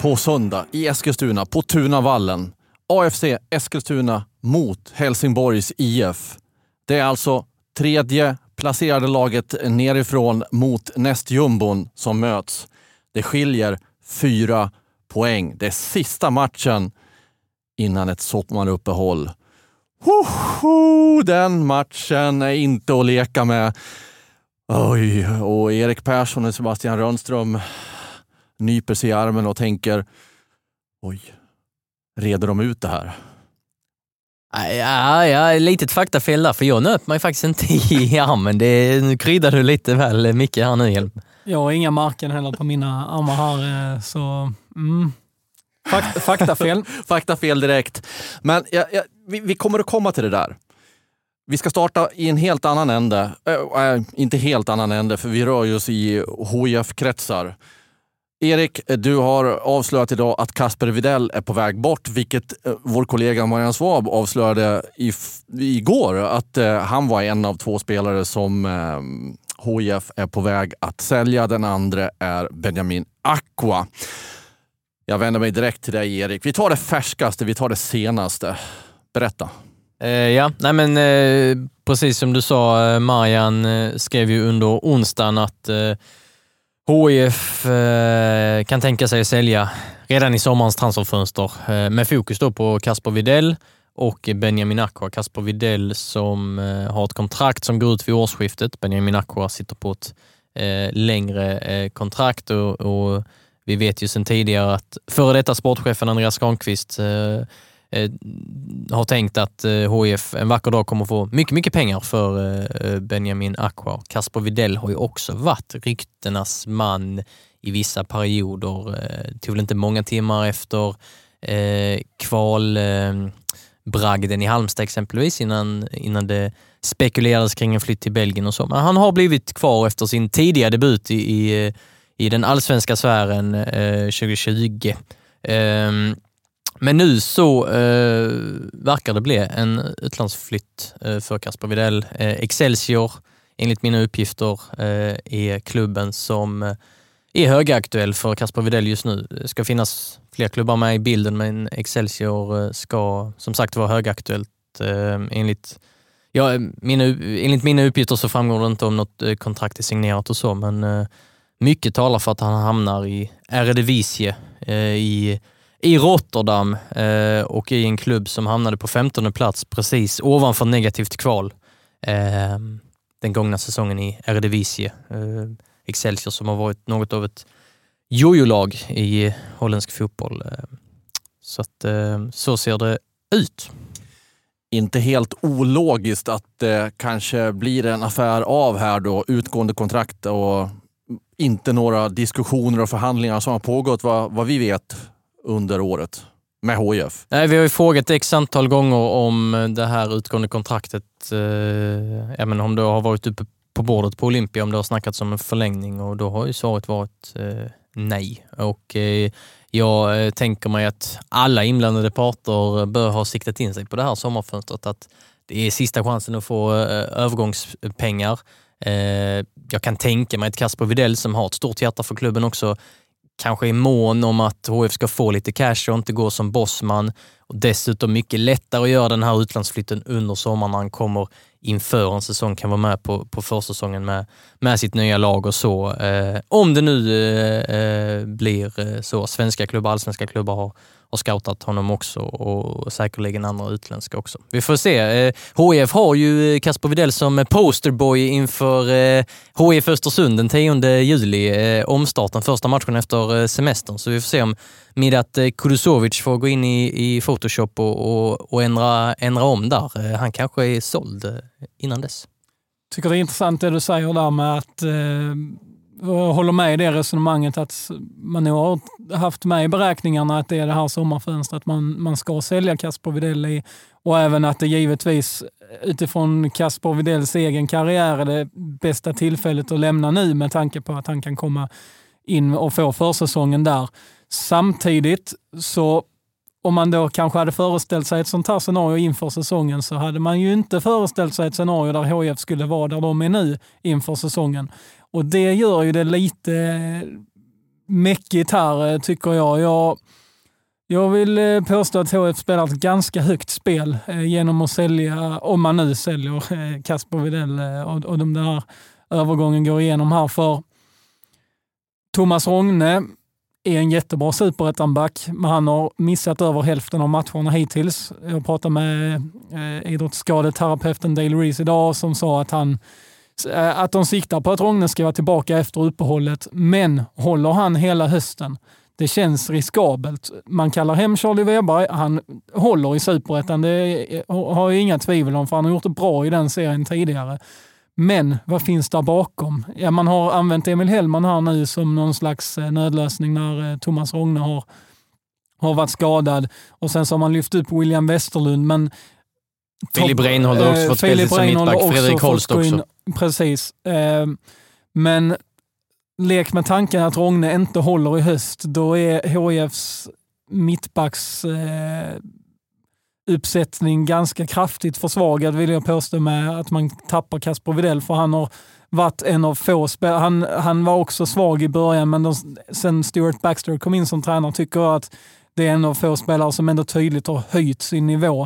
På söndag i Eskilstuna på Tunavallen. AFC Eskilstuna mot Helsingborgs IF. Det är alltså tredje placerade laget nerifrån mot nästjumbon som möts. Det skiljer fyra poäng. Det är sista matchen innan ett sommaruppehåll. Hoho, den matchen är inte att leka med. Oj, och Erik Persson och Sebastian Rönnström nyper sig i armen och tänker oj, reder de ut det här? Ja, ja, litet faktafel där, för jag nöp mig faktiskt inte i armen. Det, nu kryddar du lite väl mycket här nu, Hjelm. Jag har inga marken heller på mina armar här, eh, så... Mm. Fak faktafel. faktafel direkt. Men ja, ja, vi, vi, kommer att komma till det där. Vi ska starta i en helt annan ände. Äh, inte helt annan ände, för vi rör oss i HIF-kretsar. Erik, du har avslöjat idag att Kasper Videll är på väg bort, vilket eh, vår kollega Marianne Svab avslöjade i, igår att eh, han var en av två spelare som eh, HIF är på väg att sälja. Den andra är Benjamin Aqua. Jag vänder mig direkt till dig Erik. Vi tar det färskaste, vi tar det senaste. Berätta. Eh, ja, nej men eh, precis som du sa, eh, Marian eh, skrev ju under onsdagen att eh, HIF eh, kan tänka sig att sälja redan i sommarens transferfönster eh, med fokus då på Kasper Videll och Benjamin Aqua. Kasper Videll som eh, har ett kontrakt som går ut vid årsskiftet. Benjamin Aqua sitter på ett eh, längre eh, kontrakt och, och vi vet ju sedan tidigare att före detta sportchefen Andreas Granqvist eh, Eh, har tänkt att eh, HIF en vacker dag kommer få mycket, mycket pengar för eh, Benjamin Aqua. Kasper Videll har ju också varit ryktenas man i vissa perioder. Det tog väl inte många timmar efter kvalbragden i Halmstad exempelvis innan, innan det spekulerades kring en flytt till Belgien och så. Men han har blivit kvar efter sin tidiga debut i, i, i den allsvenska sfären 2020. Um, men nu så eh, verkar det bli en utlandsflytt eh, för Kasper Widell. Eh, Excelsior, enligt mina uppgifter, eh, är klubben som eh, är högaktuell för Kasper Widell just nu. Det ska finnas fler klubbar med i bilden, men Excelsior eh, ska som sagt vara högaktuellt. Eh, enligt, ja, mina, enligt mina uppgifter så framgår det inte om något eh, kontrakt är signerat och så, men eh, mycket talar för att han hamnar i Eredivisie i i Rotterdam eh, och i en klubb som hamnade på 15 plats precis ovanför negativt kval eh, den gångna säsongen i Eredivisie. Eh, Excelsior som har varit något av ett jojo-lag i holländsk fotboll. Eh. Så att eh, så ser det ut. Inte helt ologiskt att det kanske blir en affär av här då, utgående kontrakt och inte några diskussioner och förhandlingar som har pågått vad, vad vi vet under året med HIF? Nej, vi har ju frågat x antal gånger om det här utgående kontraktet. Eh, även om det har varit uppe på bordet på Olympia, om det har snackats om en förlängning och då har ju svaret varit eh, nej. Och eh, jag eh, tänker mig att alla inblandade parter bör ha siktat in sig på det här sommarfönstret, att det är sista chansen att få eh, övergångspengar. Eh, jag kan tänka mig att Kasper Videll som har ett stort hjärta för klubben också kanske är mån om att HF ska få lite cash och inte gå som bossman. Och dessutom mycket lättare att göra den här utlandsflytten under sommaren när han kommer inför en säsong, kan vara med på, på försäsongen med, med sitt nya lag och så. Eh, om det nu eh, eh blir eh, så. Svenska klubbar, allsvenska klubbar har, har scoutat honom också och säkerligen andra utländska också. Vi får se. Eh, HIF har ju eh, Kasper Widell som posterboy inför eh, HIF Östersund den 10 juli. Omstarten, första matchen efter semestern. Så vi får se om Midat Kudusovic får gå in i, i Photoshop och, och, och ändra, ändra om där. Han kanske är såld innan dess. tycker det är intressant det du säger där med att jag håller med i det resonemanget att man nog har haft med i beräkningarna att det är det här sommarfönstret man, man ska sälja Kasper Widell i och även att det givetvis utifrån Kasper Widells egen karriär är det bästa tillfället att lämna nu med tanke på att han kan komma in och få försäsongen där. Samtidigt så om man då kanske hade föreställt sig ett sånt här scenario inför säsongen så hade man ju inte föreställt sig ett scenario där HIF skulle vara där de är nu inför säsongen. Och det gör ju det lite mäckigt här, eh, tycker jag. Jag, jag vill eh, påstå att HF spelar ett ganska högt spel eh, genom att sälja, om man nu säljer Kasper Widell och, och de där övergången går igenom här. För Thomas Rogne är en jättebra superettanback, men han har missat över hälften av matcherna hittills. Jag pratade med eh, idrottsskadeterapeuten Dale Reese idag som sa att han att de siktar på att Rogne ska vara tillbaka efter uppehållet, men håller han hela hösten? Det känns riskabelt. Man kallar hem Charlie Weber, han håller i superettan, det har jag inga tvivel om, för han har gjort det bra i den serien tidigare. Men vad finns där bakom? Ja, man har använt Emil Hellman här nu som någon slags eh, nödlösning när eh, Thomas Rogne har, har varit skadad. Och sen så har man lyft upp William Westerlund, men Filip Reinhold har också fått spela som mittback. Fredrik Holst också. Precis. Ehm, men lek med tanken att Rogne inte håller i höst, då är HIFs mittbacks eh, uppsättning ganska kraftigt försvagad vill jag påstå med att man tappar Kasper Widell för han har varit en av få spelare. Han, han var också svag i början men de, sen Stuart Baxter kom in som tränare tycker jag att det är en av få spelare som ändå tydligt har höjt sin nivå.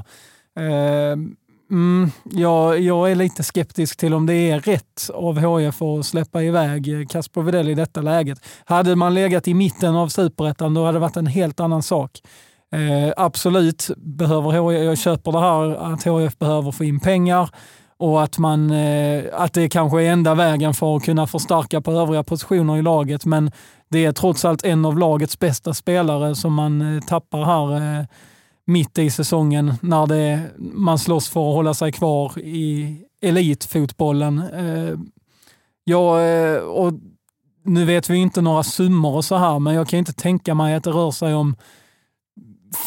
Eh, mm, jag, jag är lite skeptisk till om det är rätt av HIF att släppa iväg Kasper Widell i detta läget. Hade man legat i mitten av superettan då hade det varit en helt annan sak. Eh, absolut, behöver HIF, jag köper det här att HIF behöver få in pengar och att, man, eh, att det kanske är enda vägen för att kunna förstärka på övriga positioner i laget. Men det är trots allt en av lagets bästa spelare som man eh, tappar här eh, mitt i säsongen när det, man slåss för att hålla sig kvar i elitfotbollen. Eh, ja, eh, och nu vet vi inte några summor och så här, men jag kan inte tänka mig att det rör sig om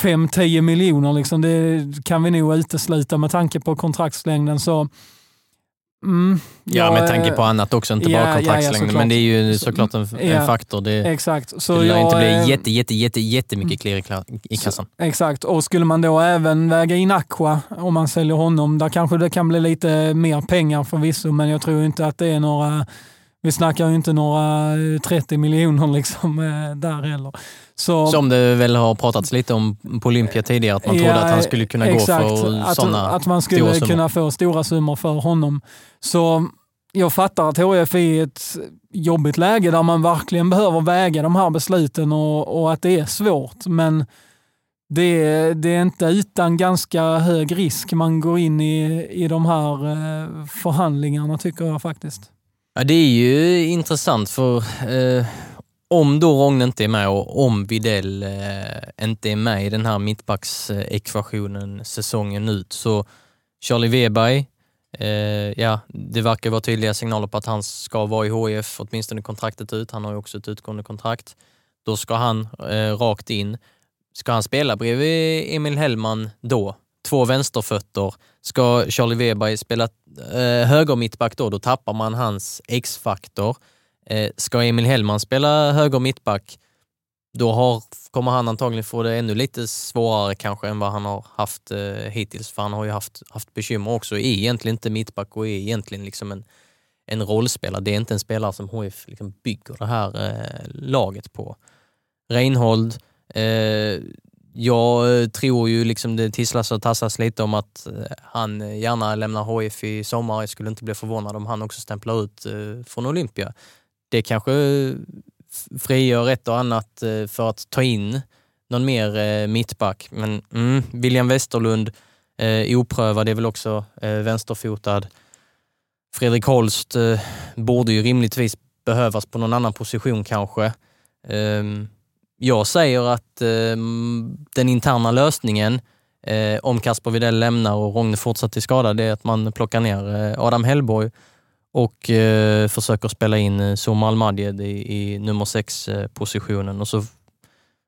5-10 miljoner. Liksom. Det kan vi nog utesluta med tanke på kontraktslängden. Så Mm, ja, med tanke på annat också, inte ja, bara kontraktslängden. Ja, men det är ju såklart en, en faktor. Det, exakt. Så det lär inte bli jätte, jätte, jätte, jättemycket klirr i kassan. Så, exakt, och skulle man då även väga in Aqua, om man säljer honom, där kanske det kan bli lite mer pengar förvisso, men jag tror inte att det är några vi snackar ju inte några 30 miljoner liksom eh, där heller. Så, Som det väl har pratats lite om på Olympia tidigare, att man trodde att han skulle kunna exakt, gå för sådana Att man skulle kunna få stora summor för honom. Så jag fattar att HF är i ett jobbigt läge där man verkligen behöver väga de här besluten och, och att det är svårt. Men det, det, är inte utan ganska hög risk man går in i, i de här eh, förhandlingarna tycker jag faktiskt. Ja, det är ju intressant för eh, om då Rogne inte är med och om Videll eh, inte är med i den här mittbacksekvationen säsongen ut så Charlie Weberg, eh, ja det verkar vara tydliga signaler på att han ska vara i HIF åtminstone kontraktet ut. Han har ju också ett utgående kontrakt. Då ska han eh, rakt in. Ska han spela bredvid Emil Hellman då? Två vänsterfötter. Ska Charlie Weberg spela eh, höger mittback då, då tappar man hans X-faktor. Eh, ska Emil Hellman spela höger mittback, då har, kommer han antagligen få det ännu lite svårare kanske än vad han har haft eh, hittills, för han har ju haft, haft bekymmer också. Är egentligen inte mittback och är egentligen liksom en, en rollspelare. Det är inte en spelare som HF liksom bygger det här eh, laget på. Reinhold, eh, jag eh, tror ju liksom det tisslas och tassas lite om att eh, han eh, gärna lämnar HIF i sommar. Jag skulle inte bli förvånad om han också stämplar ut från Olympia. Det kanske frigör ett och annat för att ta in någon mer mittback. Men mm, William Westerlund, eh, oprövad, är väl också eh, vänsterfotad. Fredrik Holst eh, borde ju rimligtvis behövas på någon annan position kanske. Ehm, jag säger att eh, den interna lösningen, eh, om Kasper Widell lämnar och Rogne fortsätter skada, det är att man plockar ner eh, Adam Hellborg och eh, försöker spela in eh, Zuma Almadjed i, i nummer sex eh, positionen. och så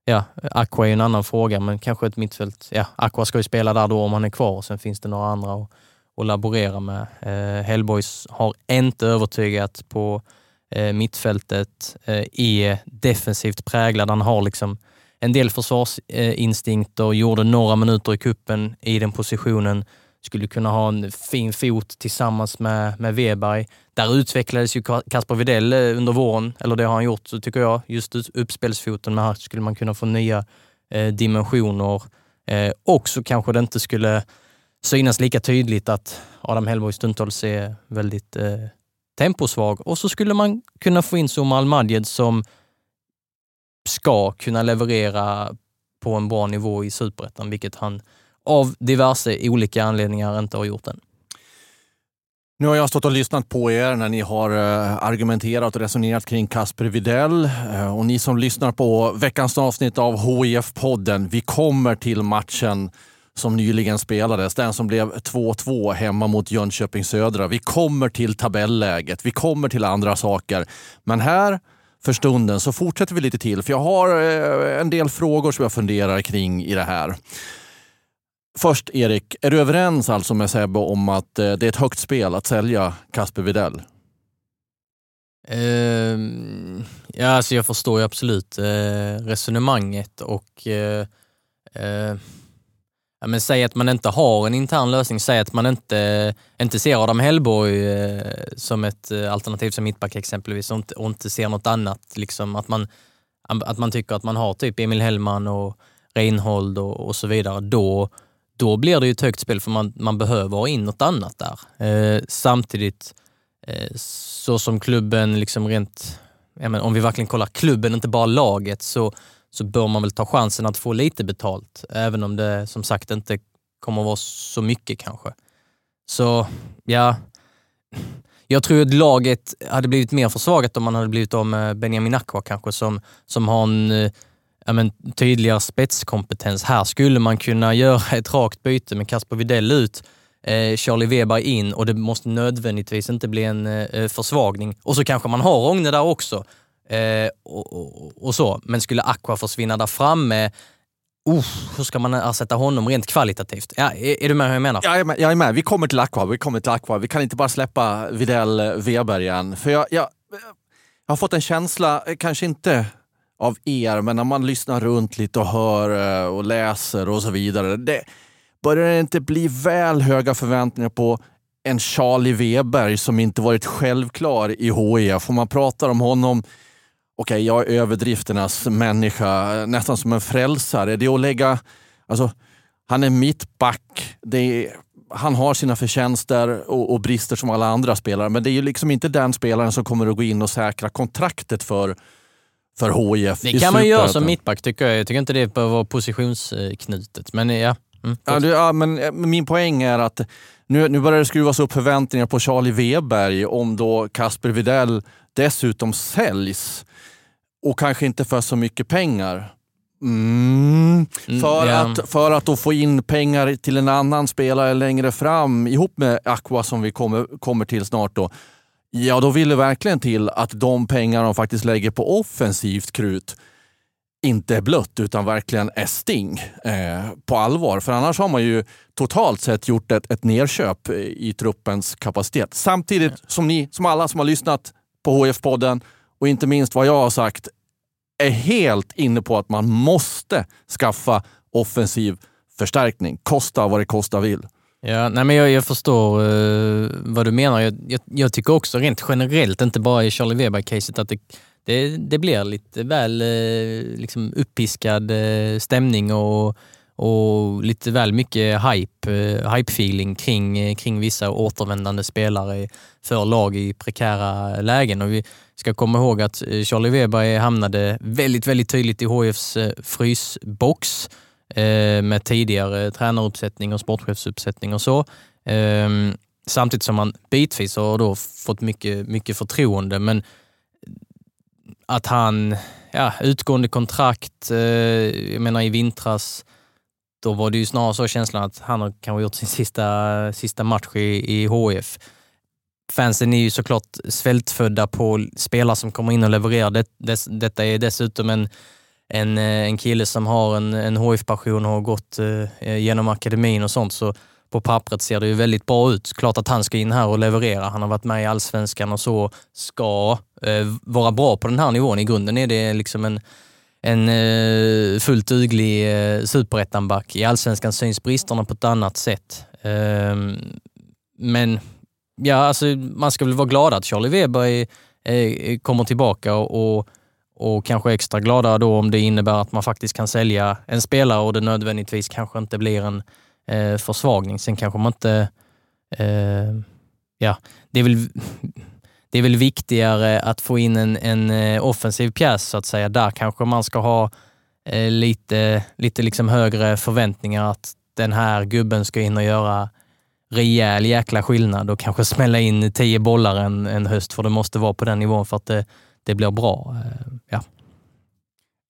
Ja, Aqua är en annan fråga, men kanske ett mittfält. Ja, Aqua ska ju spela där då om han är kvar och sen finns det några andra att, att laborera med. Eh, Hellboys har inte övertygat på eh, Eh, mittfältet, är defensivt präglad. Han har liksom en del försvarsinstinkter, gjorde några minuter i kuppen i den positionen skulle kunna ha en fin fot tillsammans med, med Weberg. Där utvecklades ju Kasper Widell eh, under våren, eller det har han gjort tycker jag, just uppspelsfoten. Men här skulle man kunna få nya eh, dimensioner. Eh, och så kanske det inte skulle synas lika tydligt att Adam Hellborg stundtals är väldigt eh, temposvag. Och så skulle man kunna få in Zuma Almadjed som ska kunna leverera på en bra nivå i superettan, vilket han av diverse olika anledningar inte har gjort än. Nu har jag stått och lyssnat på er när ni har eh, argumenterat och resonerat kring Kasper Videll. Eh, och ni som lyssnar på veckans avsnitt av HIF-podden, vi kommer till matchen som nyligen spelades. Den som blev 2-2 hemma mot Jönköping Södra. Vi kommer till tabelläget, vi kommer till andra saker. Men här för stunden så fortsätter vi lite till, för jag har eh, en del frågor som jag funderar kring i det här. Först Erik, är du överens alltså med Sebbe om att eh, det är ett högt spel att sälja Kasper Videll? Uh, ehm, ja, alltså jag förstår ju absolut uh, resonemanget och uh, ja, men säg att man inte har en intern lösning, säg att man inte, inte ser Adam Hellborg eh, som ett eh, alternativ som mittback exempelvis och inte, och inte ser något annat. Liksom, att, man, att man tycker att man har typ Emil Hellman och Reinhold och, och så vidare. Då, då blir det ju ett högt spel för man, man behöver ha in något annat där. Eh, samtidigt, eh, så som klubben liksom rent, ja, men om vi verkligen kollar klubben, inte bara laget, så, så bör man väl ta chansen att få lite betalt. Även om det som sagt inte kommer att vara så mycket kanske. Så ja, jag tror att laget hade blivit mer försvagat om man hade blivit av med Benjamin Aqua kanske, som, som har en eh, ja, men, tydligare spetskompetens. Här skulle man kunna göra ett rakt byte med Kasper Widell ut, eh, Charlie Weber in och det måste nödvändigtvis inte bli en eh, eh försvagning. Och så kanske man har Rogne där också. Eh, och, och, och, så. Men skulle Aqua försvinna där framme, Uh, hur ska man ersätta honom rent kvalitativt? Ja, är, är, du med hur jag menar? Jag är med, jag är med. Vi kommer till Aqua. Vi kommer till Aqua. Vi kan inte bara släppa Videll eh, Weber igen. För jag, jag, jag har fått en känsla, eh, kanske inte av er, men när man lyssnar runt lite och hör eh, och läser och så vidare. Det börjar det inte bli väl höga förväntningar på en Charlie Weber som inte varit självklar i HIF. Om man pratar om honom, okay, jag är överdrifternas människa, nästan som en frälsare. Det är att lägga, alltså, han är mittback. Är, han har sina förtjänster och, och, brister som alla andra spelare, men det är ju liksom inte den spelaren som kommer att gå in och säkra kontraktet för för HIF Det kan man göra som mittback tycker jag. Jag tycker inte det behöver vara positionsknutet. Men ja. Mm, ja, det, ja, men min poäng är att nu, nu börjar det skruvas upp förväntningar på Charlie Weberg om då Kasper Videll dessutom säljs och kanske inte för så mycket pengar. Mm. mm för, yeah. att, för att då få in pengar till en annan spelare längre fram ihop med Aqua som vi kommer, kommer till snart. då Ja, då vill det verkligen till att de pengar de faktiskt lägger på offensivt krut inte är blött utan verkligen är sting eh, på allvar. För annars har man ju totalt sett gjort ett, ett nerköp i truppens kapacitet. Samtidigt som ni, som alla som har lyssnat på HF-podden och inte minst vad jag har sagt, är helt inne på att man måste skaffa offensiv förstärkning. Kosta vad det kosta vill. Ja, nej men jag, jag förstår uh, vad du menar. Jag, jag, jag, tycker också rent generellt, inte bara i Charlie Weber-caset, att det, det, det, blir lite väl uh, liksom uppiskad uh, stämning och, och lite väl mycket hype, uh, hype-feeling kring, kring vissa återvändande spelare för lag i prekära lägen. Och vi ska komma ihåg att eh, Charlie Weber hamnade väldigt, väldigt tydligt i HFs eh, frysbox eh, med tidigare tränaruppsättning och sportchefsuppsättning och så. Ehm, samtidigt som han bitvis har då fått mycket, mycket förtroende. Men att han, ja, utgående kontrakt, jag menar i vintras, då var det ju snarare så känslan att han har kanske gjort sin sista, sista match i, i HF. Fansen är ju såklart svältfödda på spelare som kommer in och levererar. Det, det, detta är dessutom en, en, eh, en kille som har en, en HIF-passion och har gått eh, eh, genom akademin och sånt. Så på pappret ser det ju väldigt bra ut. Klart att han ska in här och leverera. Han har varit med i allsvenskan och så ska eh, vara bra på den här nivån. I grunden är det liksom en, en eh, fullt duglig eh, superettanback. I allsvenskan syns bristerna på ett annat sätt. Eh, men ja, alltså, man ska väl vara glad att Charlie Weber är, är, kommer tillbaka och, och, och kanske extra glada då om det innebär att man faktiskt kan sälja en spelare och det nödvändigtvis kanske inte blir en eh, försvagning. Sen kanske man inte... Eh, ja, det är väl det är väl viktigare att få in en, en eh, offensiv pjäs så att säga. Där kanske man ska ha eh, lite, lite liksom högre förväntningar att den här gubben ska in och göra rejäl jäkla skillnad och kanske smälla in tio bollar en, en höst, för det måste vara på den nivån för att det, det blir bra. Eh, ja.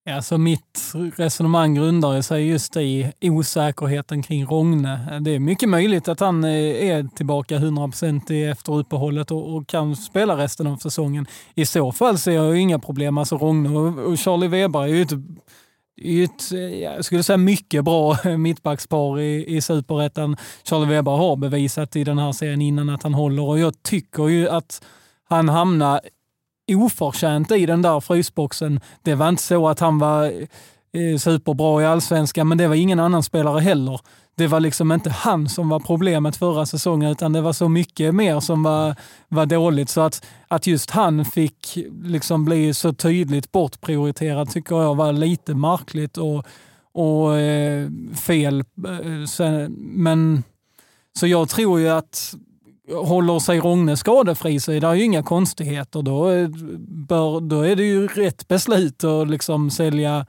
Ja, så mitt resonemang grundar sig just i osäkerheten kring Rogne. Det är mycket möjligt att han eh, är tillbaka 100% efter uppehållet och, kan spela resten av säsongen. I så fall ser jag inga problem. Alltså Rogne och Charlie Weber är ju ett, är ett jag skulle säga mycket bra mittbackspar i, i superettan. Charlie Weber har bevisat i den här serien innan att han håller och jag tycker ju att han hamnar oförtjänt i den där frysboxen. Det var inte så att han var eh, superbra i allsvenskan, men det var ingen annan spelare heller. Det var liksom inte han som var problemet förra säsongen, utan det var så mycket mer som var, var dåligt. Så att, att just han fick liksom bli så tydligt bortprioriterad tycker jag var lite märkligt och, och eh, fel. Eh, sen, men så jag tror ju att håller sig Rogne skadefri så är det ju inga konstigheter. Då, eh, bör, då är det ju rätt beslut att liksom sälja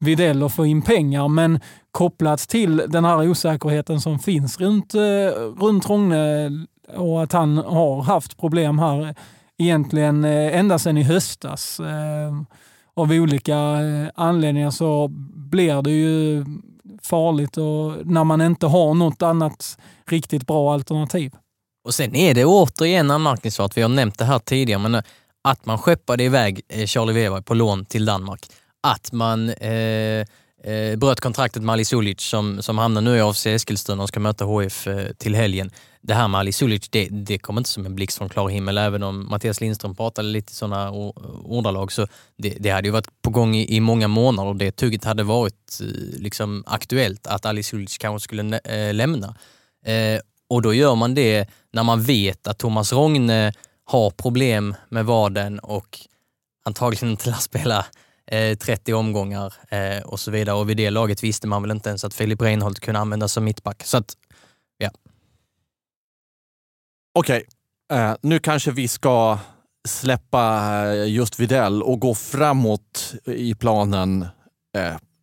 Videll och få in pengar. Men kopplat till den här osäkerheten som finns runt, eh, runt Rogne och att han har haft problem här egentligen eh, ända sedan i höstas. Eh, av olika anledningar så blir det ju farligt och när man inte har något annat riktigt bra alternativ. Och sen är det återigen anmärkningsvärt, vi har nämnt det här tidigare, men att man skeppade iväg Charlie Weber på lån till Danmark. Att man eh, eh, bröt kontraktet med Ali Sulic som, som hamnar nu i AFC Eskilstuna och ska möta HF eh, till helgen. Det här med Ali Sulic, det, det kom inte som en blixt från klar himmel, även om Mattias Lindström pratade lite sådana ordalag. Så det, det hade ju varit på gång i, i många månader och det tugget hade varit eh, liksom aktuellt att Ali Sulic kanske skulle eh, lämna. Eh, och då gör man det när man vet att Thomas Rogne har problem med vaden och antagligen inte lär spela Eh, 30 omgångar eh, och så vidare. Och vid det laget visste man väl inte ens att Filip Reinholdt kunde användas som mittback. Så att, ja. Okej, okay. nu kanske vi ska släppa just Videll och gå framåt i planen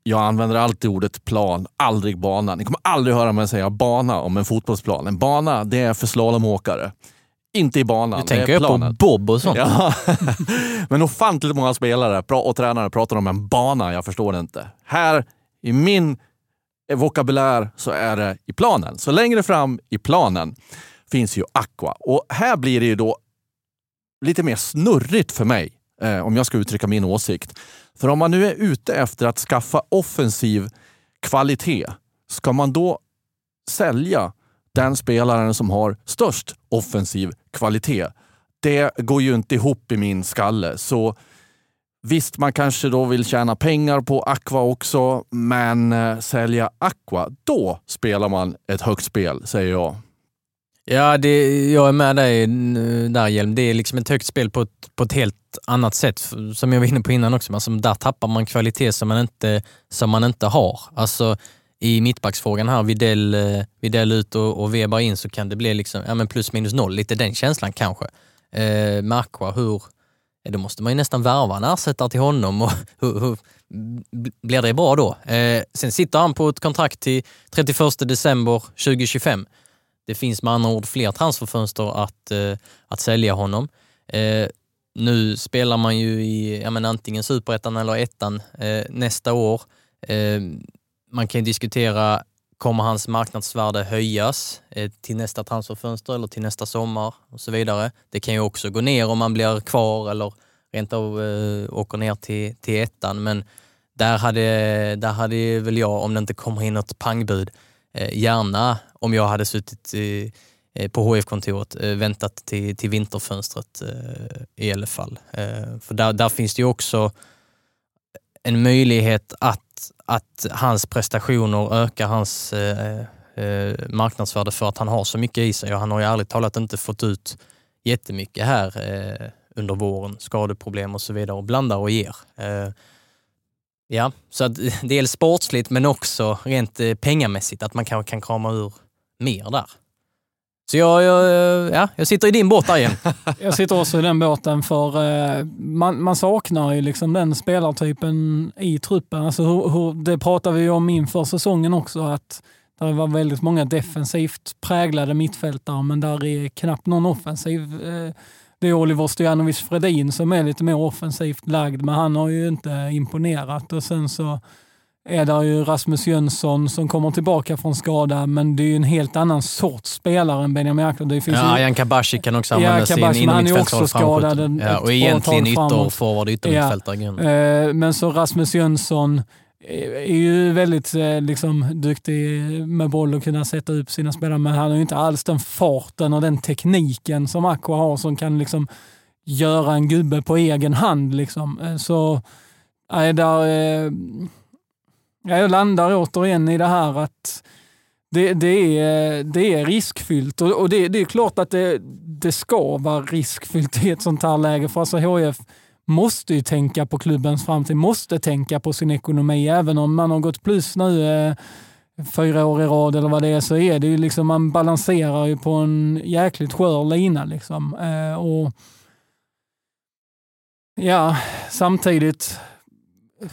jag använder alltid ordet plan, aldrig bana. Ni kommer aldrig höra mig säga bana om en fotbollsplan. En bana, det är för slalomåkare. Inte i banan. Du tänker ju på Bob och sånt. Ja. Men ofantligt många spelare och tränare pratar om en bana. Jag förstår det inte. Här i min vokabulär så är det i planen. Så längre fram i planen finns ju Aqua. Och här blir det ju då lite mer snurrigt för mig, eh, om jag ska uttrycka min åsikt. För om man nu är ute efter att skaffa offensiv kvalitet, ska man då sälja den spelaren som har störst offensiv kvalitet? Det går ju inte ihop i min skalle. Så Visst, man kanske då vill tjäna pengar på Aqua också, men eh, sälja Aqua, då spelar man ett högt spel, säger jag. Ja, det, jag är med dig där Hjelm. Det är liksom ett högt spel på ett, på ett helt annat sätt, som jag var inne på innan också. Alltså, där tappar man kvalitet som man inte, som man inte har. Alltså, i mittbacksfrågan här, Videll, eh, Videll ut och, och Weber in, så kan det bli liksom, ja, men plus minus noll. Lite den känslan kanske. Eh, med Aqua, hur, då måste man ju nästan värva en ersättare till honom. Och hur, hur, blir det bra då? Eh, sen sitter han på ett kontrakt till 31 december 2025. Det finns med andra ord fler transferfönster att, eh, att sälja honom. Eh, nu spelar man ju i ja, men antingen superettan eller ettan eh, nästa år. Eh, man kan diskutera, kommer hans marknadsvärde höjas eh, till nästa transferfönster eller till nästa sommar och så vidare. Det kan ju också gå ner om man blir kvar eller rent av eh, åker ner till, till ettan. Men där hade, där hade väl jag, om det inte kommer in något pangbud, eh, gärna om jag hade suttit i, eh, på HF-kontoret eh, väntat till, till vinterfönstret i alla fall. För där, där finns det ju också en möjlighet att, att hans prestationer ökar hans eh, eh, marknadsvärde för att han har så mycket i sig och han har ju ärligt talat inte fått ut jättemycket här eh, under våren. Skadeproblem och så vidare och blandar och ger. Eh, ja, så att dels sportsligt men också rent eh, pengamässigt att man kanske kan krama ur mer där. Så jag, jag, ja, jag sitter i din båt där igen. jag sitter också i den båten för eh, man, man saknar ju liksom den spelartypen i truppen. Alltså hur, hur, det pratade vi om inför säsongen också, att det var väldigt många defensivt präglade mittfältare, men där är knappt någon offensiv. Eh, det är Oliver Stojanovic Fredin som är lite mer offensivt lagd, men han har ju inte imponerat. Och sen så är där ju Rasmus Jönsson som kommer tillbaka från skada, men det är ju en helt annan sorts spelare än Benjamin Aklund. Det finns ja, ju... Jan Kabashi kan också använda ja, sin inommittfältare. Ja, och egentligen ytterforward, yttermittfältare. Ja. Eh, men så Rasmus Jönsson är ju väldigt eh, liksom, duktig med boll och kunna sätta upp sina spelare, men han har ju inte alls den farten och den tekniken som Aqua har som kan liksom göra en gubbe på egen hand. Liksom. Eh, så nej, där, jag landar återigen i det här att det, det, är, det är riskfyllt och, det, det, är klart att det, det ska vara riskfyllt i ett sånt här läge. För alltså HF måste ju tänka på klubbens framtid, måste tänka på sin ekonomi. Även om man har gått plus nu eh, fyra år i rad eller vad det är, så är det ju liksom, man balanserar ju på en jäkligt skör lina. Liksom. Eh, och Ja, samtidigt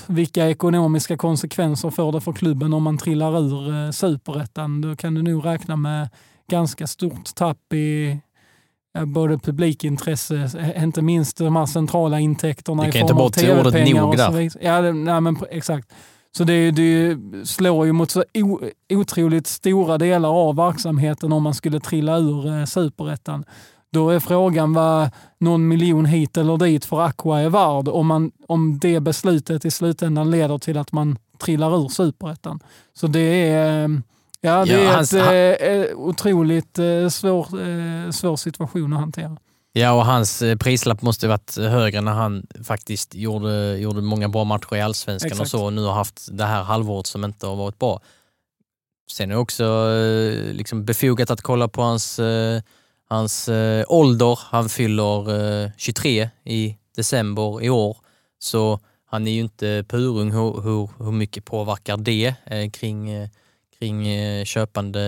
vilka ekonomiska konsekvenser får det för klubben om man trillar ur eh, superettan? Då kan du nog räkna med ganska stort tapp i både publikintresse, eh, inte minst de här centrala intäkterna i form av tv-pengar och så vidare. Ja, det, nej, men exakt. Så det, det slår ju mot så o, otroligt stora delar av verksamheten om man skulle trilla ur eh, superettan. Då är frågan vad någon miljon hit eller dit för Aqua är värd om, man, om det beslutet i slutändan leder till att man trillar ur superettan. Så det är, ja, det ja, är hans, ett han... eh, otroligt eh, svår, eh, svår situation att hantera. Ja, och hans eh, prislapp måste varit högre när han faktiskt gjorde, gjorde många bra matcher i allsvenskan Exakt. och så och nu har haft det här halvåret som inte har varit bra. Sen är det också eh, liksom befogat att kolla på hans eh, Hans eh, ålder, han fyller eh, 23 i december i år, så han är ju inte purung. Hur, hur, hur mycket påverkar det eh, kring, eh, kring eh, köpande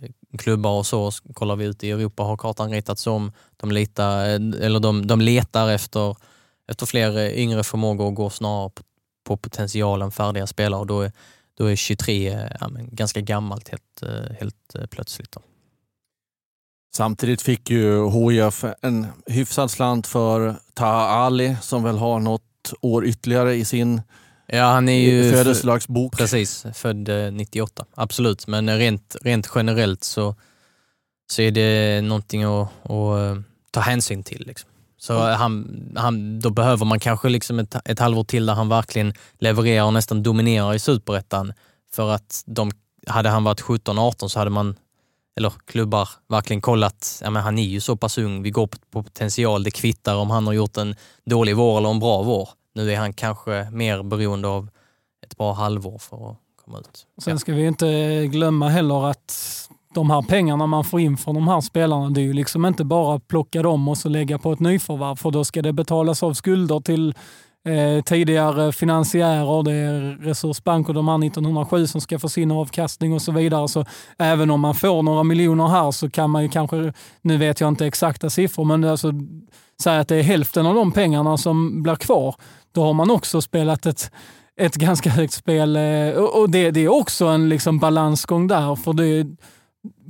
eh, klubbar och så? Kollar vi ut i Europa har kartan ritats om. De, litar, eh, eller de, de letar efter, efter fler eh, yngre förmågor och går snarare på, på potentialen färdiga spelare och då är, då är 23 eh, ja, ganska gammalt helt, helt plötsligt. Då. Samtidigt fick ju HIF en hyfsad slant för Taha Ali som väl har något år ytterligare i sin ja, han är ju födelsedagsbok. Precis, född 98. Eh, Absolut, men rent, rent generellt så, så är det någonting att, att eh, ta hänsyn till. Liksom. Så han, han, då behöver man kanske liksom ett, ett halvår till där han verkligen levererar och nästan dominerar i superettan. För att de, hade han varit 17-18 så hade man eller klubbar verkligen kollat, ja men han är ju så pass ung, vi går på, potential, det kvittar om han har gjort en dålig vår eller en bra vår. Nu är han kanske mer beroende av ett bra halvår för att komma ut. Sen ska vi inte glömma heller att de här pengarna man får in från de här spelarna, det är ju liksom inte bara plocka dem och så lägga på ett nyförvärv, för då ska det betalas av skulder till eh, tidigare finansiärer, det är Resursbank och de här 1907 som ska få sin avkastning och så vidare. Så även om man får några miljoner här så kan man ju kanske, nu vet jag inte exakta siffror, men alltså, säga att det är hälften av de pengarna som blir kvar. Då har man också spelat ett ett ganska högt spel. Eh, och det, det är också en liksom balansgång där. För det är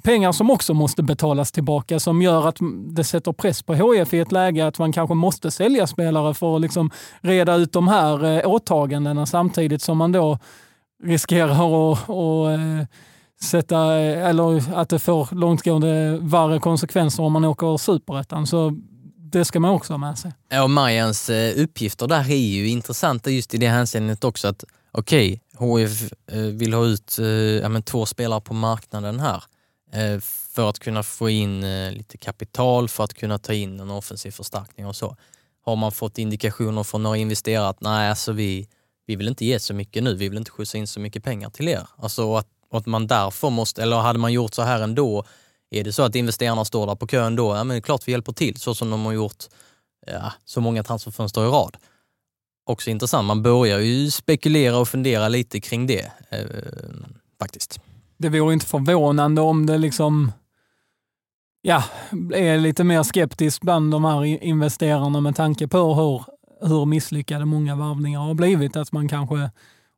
pengar som också måste betalas tillbaka som gör att det sätter press på HF i ett läge att man kanske måste sälja spelare för att liksom reda ut de här eh, åtagandena samtidigt som man då riskerar att, att eh, sätta, eh, eller att det får långtgående värre konsekvenser om man åker superettan. Så det ska man också ha med sig. Ja, och Marians eh, uppgifter där är ju intressanta just i det hänseendet också att okej, okay, HF vill ha ut ja, men, två spelare på marknaden här Eh, för att kunna få in eh, lite kapital, för att kunna ta in en offensiv förstärkning och så. Har man fått indikationer från några investerare att nej, alltså vi, vi vill inte ge så mycket nu, vi vill inte skjutsa in så mycket pengar till er. Alltså att, att man därför måste, eller hade man gjort så här ändå är det så att investerarna står där på kön då, ja men det är klart vi hjälper till så som de har gjort ja, så många transferfönster i rad. Också intressant, man börjar ju spekulera och fundera lite kring det eh, faktiskt. Det vore inte förvånande om det liksom ja, är lite mer skeptiskt bland de här investerarna med tanke på hur, hur misslyckade många varvningar har blivit. Att man kanske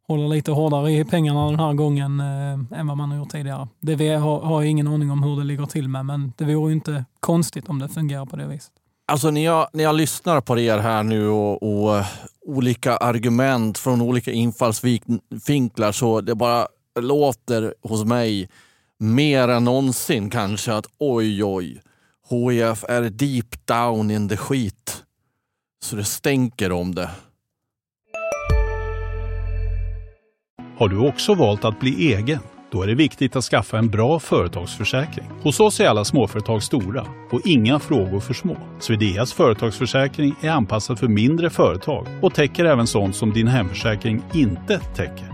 håller lite hårdare i pengarna den här gången eh, än vad man har gjort tidigare. Det vi har, har jag ingen aning om hur det ligger till med, men det vore ju inte konstigt om det fungerar på det viset. Alltså när jag, när jag lyssnar på er här nu och, och eh, olika argument från olika infallsvinklar så det bara låter hos mig mer än någonsin kanske att oj oj, HIF är deep down in the skit. Så det stänker om det. Har du också valt att bli egen? Då är det viktigt att skaffa en bra företagsförsäkring. Hos oss är alla småföretag stora och inga frågor för små. Swedeas företagsförsäkring är anpassad för mindre företag och täcker även sånt som din hemförsäkring inte täcker.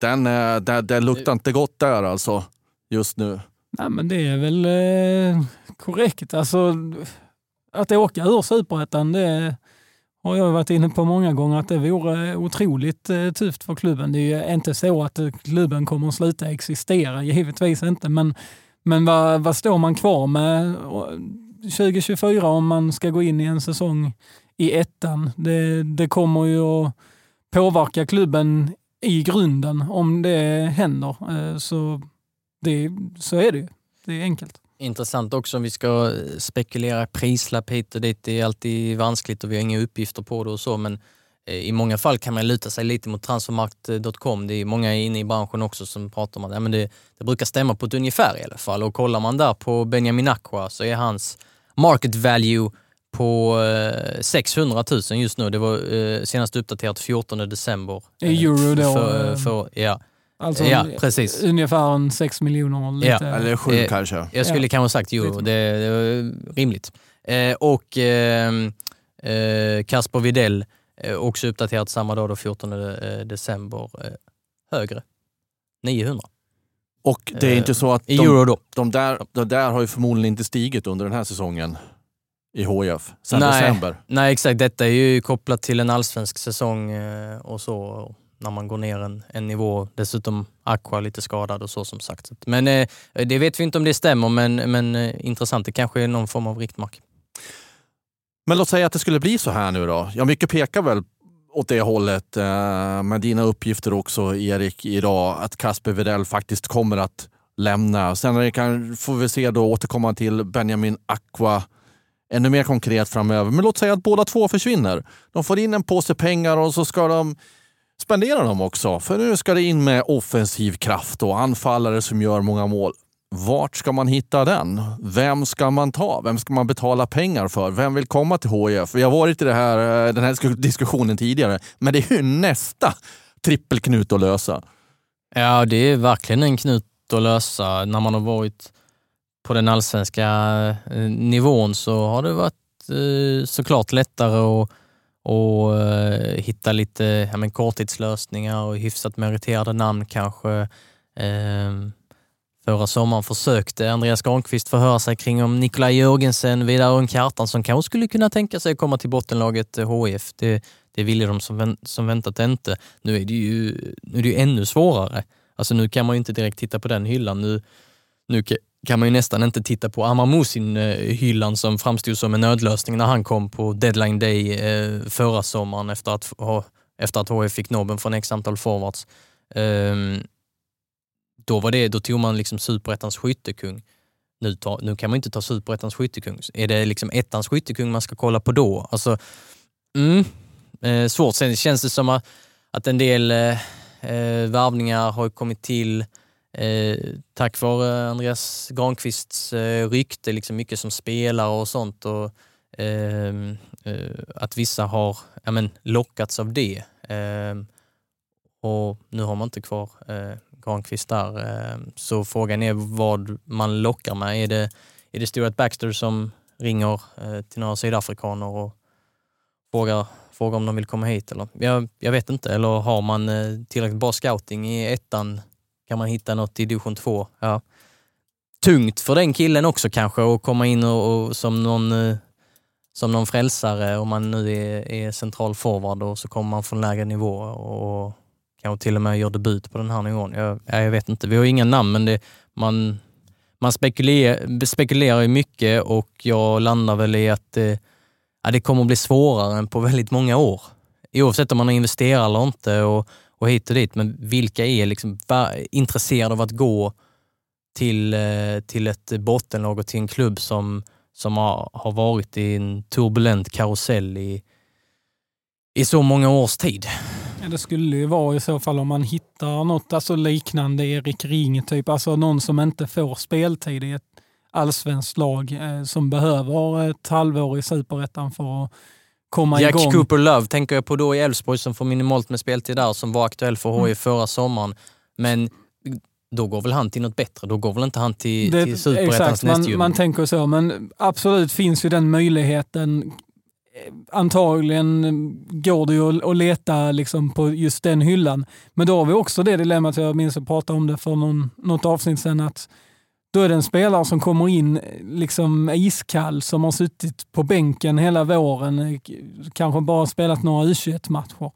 Den, det, det luktar inte gott där alltså, just nu. Nej, men det är väl eh, korrekt. Alltså, att åka ur superettan, det har jag varit inne på många gånger att det vore otroligt eh, tufft för klubben. Det är ju inte så att eh, klubben kommer att sluta existera, givetvis inte. Men, men vad, vad står man kvar med 2024 om man ska gå in i en säsong i ettan? Det, det kommer ju att påverka klubben i grunden om det händer. Eh, så, det, så är det ju. Det är enkelt. Intressant också om vi ska eh, spekulera prislapp hit och dit. Det är alltid vanskligt och vi har inga uppgifter på det och så men eh, i många fall kan man luta sig lite mot transfermarkt.com. Det är många inne i branschen också som pratar om att ja, men det, det brukar stämma på ett ungefär i alla fall. Och kollar man där på Benjamin Aqua så är hans market value på 600 000 just nu. Det var eh, senast uppdaterat 14 december. I euro då? För, för, ja. Alltså ja, precis. ungefär en 6 miljoner. Lite. Ja, eller 7 eh, kanske. Jag skulle ja. kanske sagt euro, det, det är rimligt. Eh, och ehm, eh, Kasper Videll, eh, också uppdaterat samma dag, då, 14 eh, december, eh, högre. 900. Och det är inte så att de, euro då. De, där, de där har ju förmodligen inte stigit under den här säsongen i HIF sen nej, december. Nej, exakt. Detta är ju kopplat till en allsvensk säsong och så när man går ner en, en nivå. Dessutom Aqua lite skadad och så som sagt. Men eh, det vet vi inte om det stämmer, men, men eh, intressant. Det kanske är någon form av riktmark. Men låt säga att det skulle bli så här nu då. Ja, mycket pekar väl åt det hållet eh, med dina uppgifter också, Erik, idag. Att Kasper Widell faktiskt kommer att lämna. Sen kan, får vi se då återkomma till Benjamin Aqua ännu mer konkret framöver. Men låt säga att båda två försvinner. De får in en påse pengar och så ska de spendera dem också. För nu ska det in med offensiv kraft och anfallare som gör många mål. Vart ska man hitta den? Vem ska man ta? Vem ska man betala pengar för? Vem vill komma till HIF? Vi har varit i det här, eh, den här diskussionen tidigare, men det är ju nästa trippelknut att lösa. Ja, det är verkligen en knut att lösa. När man har varit på den allsvenska eh, nivån så har det varit eh, såklart lättare att och eh, hitta lite ja, men korttidslösningar och hyfsat meriterade namn kanske. Eh, förra sommaren försökte Andreas Granqvist förhöra sig kring om Nikolaj Jörgensen, Vidar Unk som kanske skulle kunna tänka sig komma till bottenlaget HIF. Det, det ville de som, som väntat inte. Nu är det ju, nu är det ju ännu svårare. Alltså nu kan man ju inte direkt titta på den hyllan. Nu, nu kan man ju nästan inte titta på Amamusin-hyllan som framstod som en nödlösning när han kom på deadline day eh, förra sommaren efter att, efter att HF fick nobben från x antal forwards. Ehm, då, var det, då tog man liksom superettans skyttekung. Nu, ta, nu kan man inte ta superettans skyttekung. Är det liksom ettans skyttekung man ska kolla på då? Alltså, mm, eh, svårt. Sen känns det som att, en del eh, eh värvningar har kommit till Eh, tack vare eh, Andreas Granqvists eh, rykte, liksom mycket som spelare och sånt och ehm, eh, att vissa har ja, men, lockats av det. Ehm, och nu har man inte kvar eh, Granqvist där. Ehm, så frågan är vad man lockar med. Är det, är det Stuart Baxter som ringer eh, till några sydafrikaner och frågar, fråga om de vill komma hit? Eller? Jag, jag vet inte. Eller har man eh, tillräckligt bra scouting i ettan kan man hitta något i division 2? Ja. Tungt för den killen också kanske att komma in och, och som, någon, eh, som någon frälsare om man nu är, är central forward och så kommer man från lägre nivå och kanske till och med gör debut på den här nivån. Jag, jag vet inte, vi har inga namn men det, man, man spekulerar, spekulerar ju mycket och jag landar väl i att det, ja, det kommer att bli svårare än på väldigt många år. Oavsett om man har investerat eller inte och och hit och dit. Men vilka är liksom intresserade av att gå till, eh, till ett bottenlag och till en klubb som, som har, har varit i en turbulent karusell i, i så många års tid? Ja, det skulle ju vara i så fall om man hittar något alltså liknande Erik Ring, typ. alltså någon som inte får speltid i ett allsvenskt lag eh, som behöver ett halvår i superettan för att komma Jack igång. Jack Cooper Love tänker jag på då i Elfsborg som får minimalt med speltid där, som var aktuell för HIF mm. förra sommaren. Men då går väl han till något bättre? Då går väl inte han till, det, till superettans man, man tänker så, men absolut finns ju den möjligheten. Antagligen går det ju att leta liksom på just den hyllan. Men då har vi också det dilemmat, jag minns att prata om det för någon, något avsnitt sedan, att då är det en spelare som kommer in eh, liksom iskall, som har suttit på bänken hela våren, eh, kanske bara spelat några U21-matcher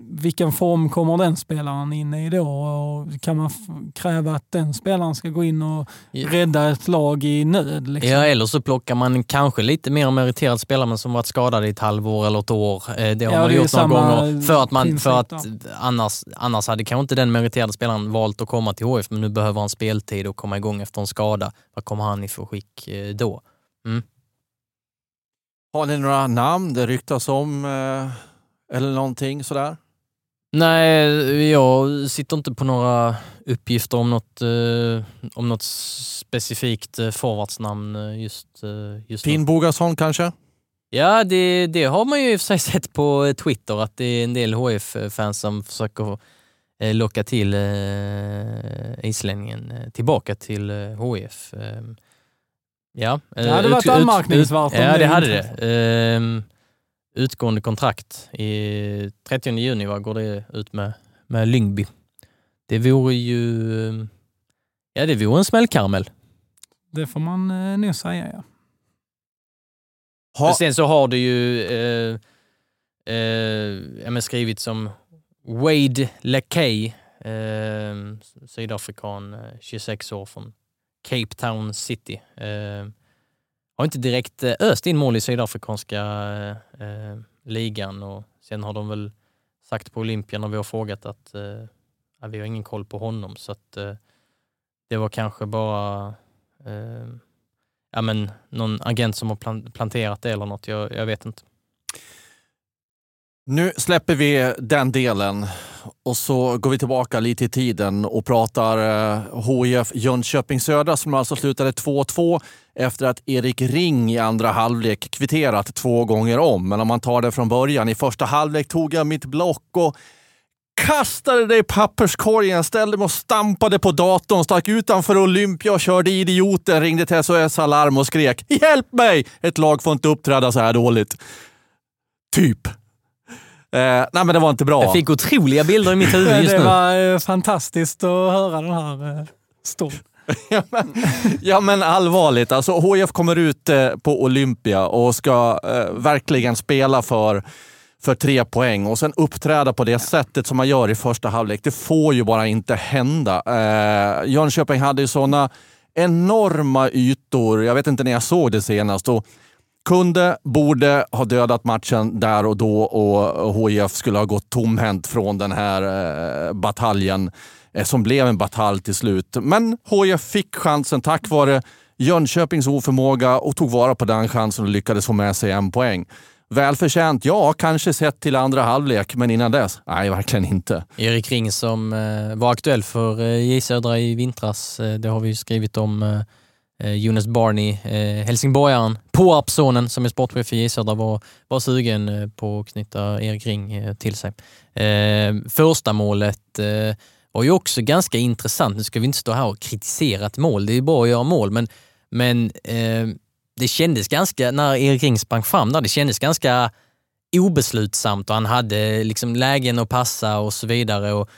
vilken form kommer den spelaren in i då? Och kan man kräva att den spelaren ska gå in och rädda ett lag i nöd? Liksom? Ja, eller så plockar man kanske lite mer meriterad spelare men som varit skadad i ett halvår eller ett år. Eh, det har ja, man det gjort några gånger. För att, man, för att annars, annars hade kanske inte den meriterade spelaren valt att komma till HF, men nu behöver han speltid och komma igång efter en skada. Vad kommer han i för skick eh, då? Mm. Har ni några namn det ryktas om? Eh eller någonting sådär? Nej, jag sitter inte på några uppgifter om något, eh, om något specifikt eh, forwardsnamn eh, just, eh, just Finn Bogasson kanske? Ja, det, det har man ju i och för sig sett på Twitter att det är en del HF-fans som försöker eh, locka till eh, islänningen eh, tillbaka till HF. Ehm, ja, det hade varit anmärkningsvärt. Ja, det hade det. Utgående kontrakt. I 30 juni va, går det ut med, med Lyngby. Det vore ju ja, det vore en smällkaramell. Det får man eh, nog säga, ja. Ha. Sen så har det ju eh, eh, skrivit som Wade LeKay, eh, sydafrikan, 26 eh, år från Cape Town City. Eh, har inte direkt eh, öst in mål i sydafrikanska eh, eh, ligan och sen har de väl sagt på Olympia när vi har frågat att eh, vi har ingen koll på honom så att eh, det var kanske bara eh, ja, men någon agent som har planterat det eller något. Jag, jag vet inte. Nu släpper vi den delen och så går vi tillbaka lite i tiden och pratar eh, HIF Jönköping Södra som alltså slutade 2-2 efter att Erik Ring i andra halvlek kvitterat två gånger om. Men om man tar det från början. I första halvlek tog jag mitt block och kastade det i papperskorgen, ställde mig och stampade på datorn, stack utanför Olympia och körde idioten, ringde till SOS Alarm och skrek “Hjälp mig! Ett lag får inte uppträda så här dåligt”. Typ. Eh, nej, men det var inte bra. Jag fick otroliga bilder i mitt huvud just Det nu. var eh, fantastiskt att höra den här eh, storyn. ja, men, ja men allvarligt, alltså HIF kommer ut eh, på Olympia och ska eh, verkligen spela för, för tre poäng och sen uppträda på det sättet som man gör i första halvlek. Det får ju bara inte hända. Eh, Jönköping hade ju sådana enorma ytor. Jag vet inte när jag såg det senast. Och kunde, borde ha dödat matchen där och då och HIF skulle ha gått tomhänt från den här eh, bataljen eh, som blev en batalj till slut. Men HIF fick chansen tack vare Jönköpings oförmåga och tog vara på den chansen och lyckades få med sig en poäng. Välförtjänt? Ja, kanske sett till andra halvlek, men innan dess? Nej, verkligen inte. Erik Ring som eh, var aktuell för eh, J Södra i vintras. Eh, det har vi ju skrivit om. Eh, Jonas Barney, eh, helsingborgaren, Påarpssonen som är sportchef i J Södra var, var sugen eh, på att knyta Erik Ring eh, till sig. Eh, första målet eh, var ju också ganska intressant. Nu ska vi inte stå här och kritisera ett mål, det är ju bra att göra mål, men, men eh, det kändes ganska, när Erik Ring sprang fram där, det kändes ganska obeslutsamt och han hade liksom lägen att passa och så vidare. Och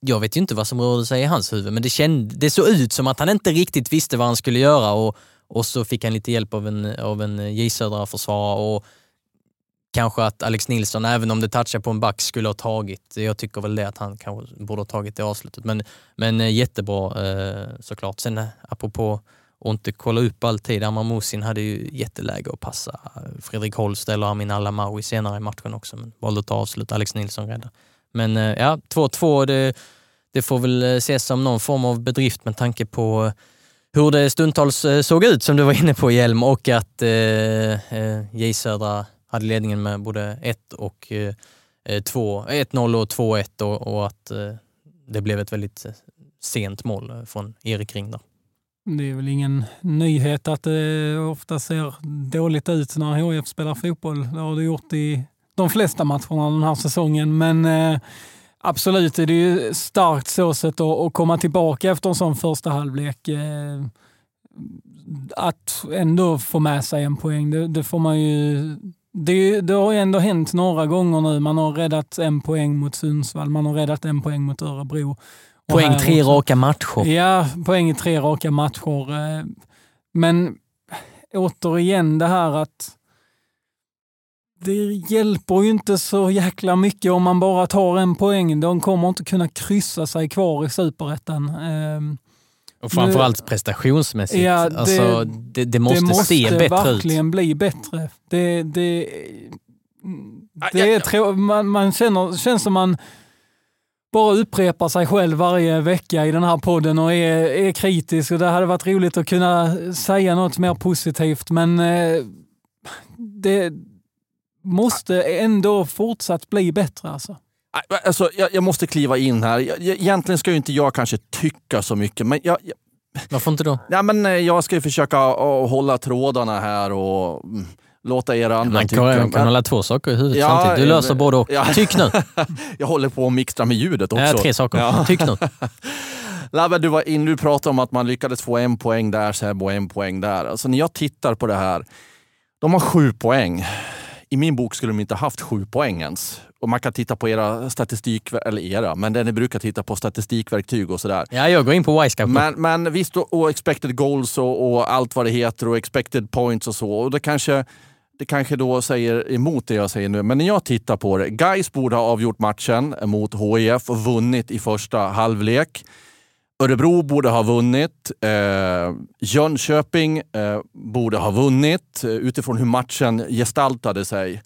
jag vet ju inte vad som rörde sig i hans huvud, men det, kände, det såg ut som att han inte riktigt visste vad han skulle göra och, och så fick han lite hjälp av en, av en J Södra-försvarare och kanske att Alex Nilsson, även om det touchar på en back, skulle ha tagit. Jag tycker väl det att han kanske borde ha tagit det avslutet. Men, men eh, jättebra eh, såklart. Sen eh, apropå att inte kolla upp alltid, Amar Musin hade ju jätteläge att passa eh, Fredrik Holst eller Amin Alamawi senare i matchen också, men valde att ta avslut. Alex Nilsson räddade. Men eh, ja, 2-2, det, det får väl eh, ses som någon form av bedrift med tanke på hur det stundtals eh, såg ut, som du var inne på Hjelm, och att eh, eh, J Södra hade ledningen med både 1 och eh, 2, 1-0 och 2-1 och, och att eh, det blev ett väldigt sent mål från Erik Ring där. Det är väl ingen nyhet att det ofta ser dåligt ut när HIF spelar fotboll. Det har det gjort i de flesta matcherna den här säsongen. Men eh, absolut är det ju starkt så sätt att, att komma tillbaka efter en sån första halvlek. Eh, att ändå få med sig en poäng, det, det får man ju det, det, har ju ändå hänt några gånger nu. Man har räddat en poäng mot Sundsvall, man har räddat en poäng mot Örebro. Och Poäng tre också. raka matcher. Ja, poäng i tre raka matcher. eh, Men återigen det här att det hjälper ju inte så jäkla mycket om man bara tar en poäng. De kommer inte kunna kryssa sig kvar i superettan. Eh, Och framförallt prestationsmässigt. Ja, det- alltså, det, det måste, det måste se bättre ut. verkligen bli bättre. Det, det, Ah, det är man, man känner, känns som man bara upprepar sig själv varje vecka i den här podden och är, är kritisk. Och det hade varit roligt att kunna säga något mer positivt, men eh, det måste ändå fortsatt bli bättre. Alltså. Nej, Alltså, jag, jag måste kliva in här. Jag, jag, egentligen ska ju inte jag kanske tycka så mycket, men jag, jag, Varför inte då? ja, men eh, jag ska ju försöka hålla trådarna här och mm, låta er andra Man tycka. kan, man kan hålla två saker i huvudet Ja, samtidigt. Du löser eh, både och. ja. Tyck nu! jag håller på att mixtra med ljudet också. Ja, tre saker. Ja. Tyck nu. Labbe, du var in, du pratade om att man lyckades få en poäng där, Seb, och en poäng där. Alltså när jag tittar på det här, de har sju poäng. I min bok skulle de inte haft sju poäng ens. Och man kan titta på era statistik, eller era, men det ni brukar titta på statistikverktyg och sådär. Ja, jag går in på Wisecout. Men, men visst, och, expected goals och, och allt vad det heter och expected points och så. Och det kanske, det kanske då säger emot det jag säger nu. Men när jag tittar på det. Guys borde ha avgjort matchen mot HIF och vunnit i första halvlek. Örebro borde ha vunnit. Eh, Jönköping eh, borde ha vunnit eh, utifrån hur matchen gestaltade sig.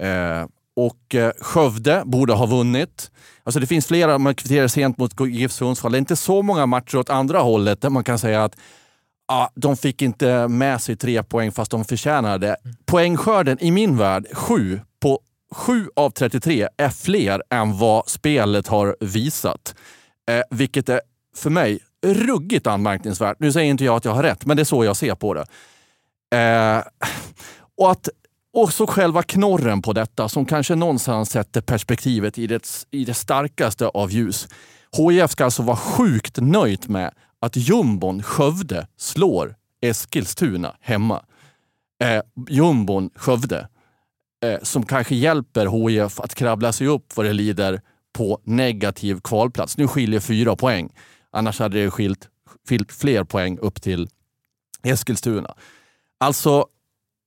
Eh, och eh, Skövde borde ha vunnit. Alltså det finns flera, man kvitterar sent mot GIF Sundsvall. Det är inte så många matcher åt andra hållet där man kan säga att ah, de fick inte med sig tre poäng fast de förtjänade det. Poängskörden i min värld, sju på 7 av 33 är fler än vad spelet har visat. Eh, vilket är för mig ruggigt anmärkningsvärt. Nu säger inte jag att jag har rätt, men det är så jag ser på det. Eh, och att Och så själva knorren på detta som kanske någonstans sätter perspektivet i det, i det starkaste av ljus. HIF ska alltså vara sjukt nöjt med att jumbon Skövde slår Eskilstuna hemma. Eh, jumbon Skövde eh, som kanske hjälper HIF att krabbla sig upp vad det lider på negativ kvalplats. Nu skiljer fyra poäng. Annars hade det skilt, skilt fler poäng upp till Eskilstuna. Alltså,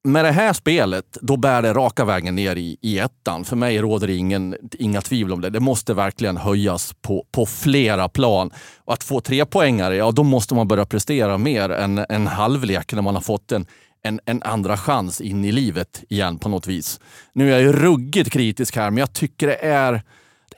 med det här spelet, då bär det raka vägen ner i, i ettan. För mig råder det ingen, inga tvivel om det. Det måste verkligen höjas på, på flera plan. Och att få tre poängare, ja då måste man börja prestera mer än en halvlek när man har fått en, en, en, andra chans in i livet igen på något vis. Nu är jag ju ruggigt kritisk här, men jag tycker det är,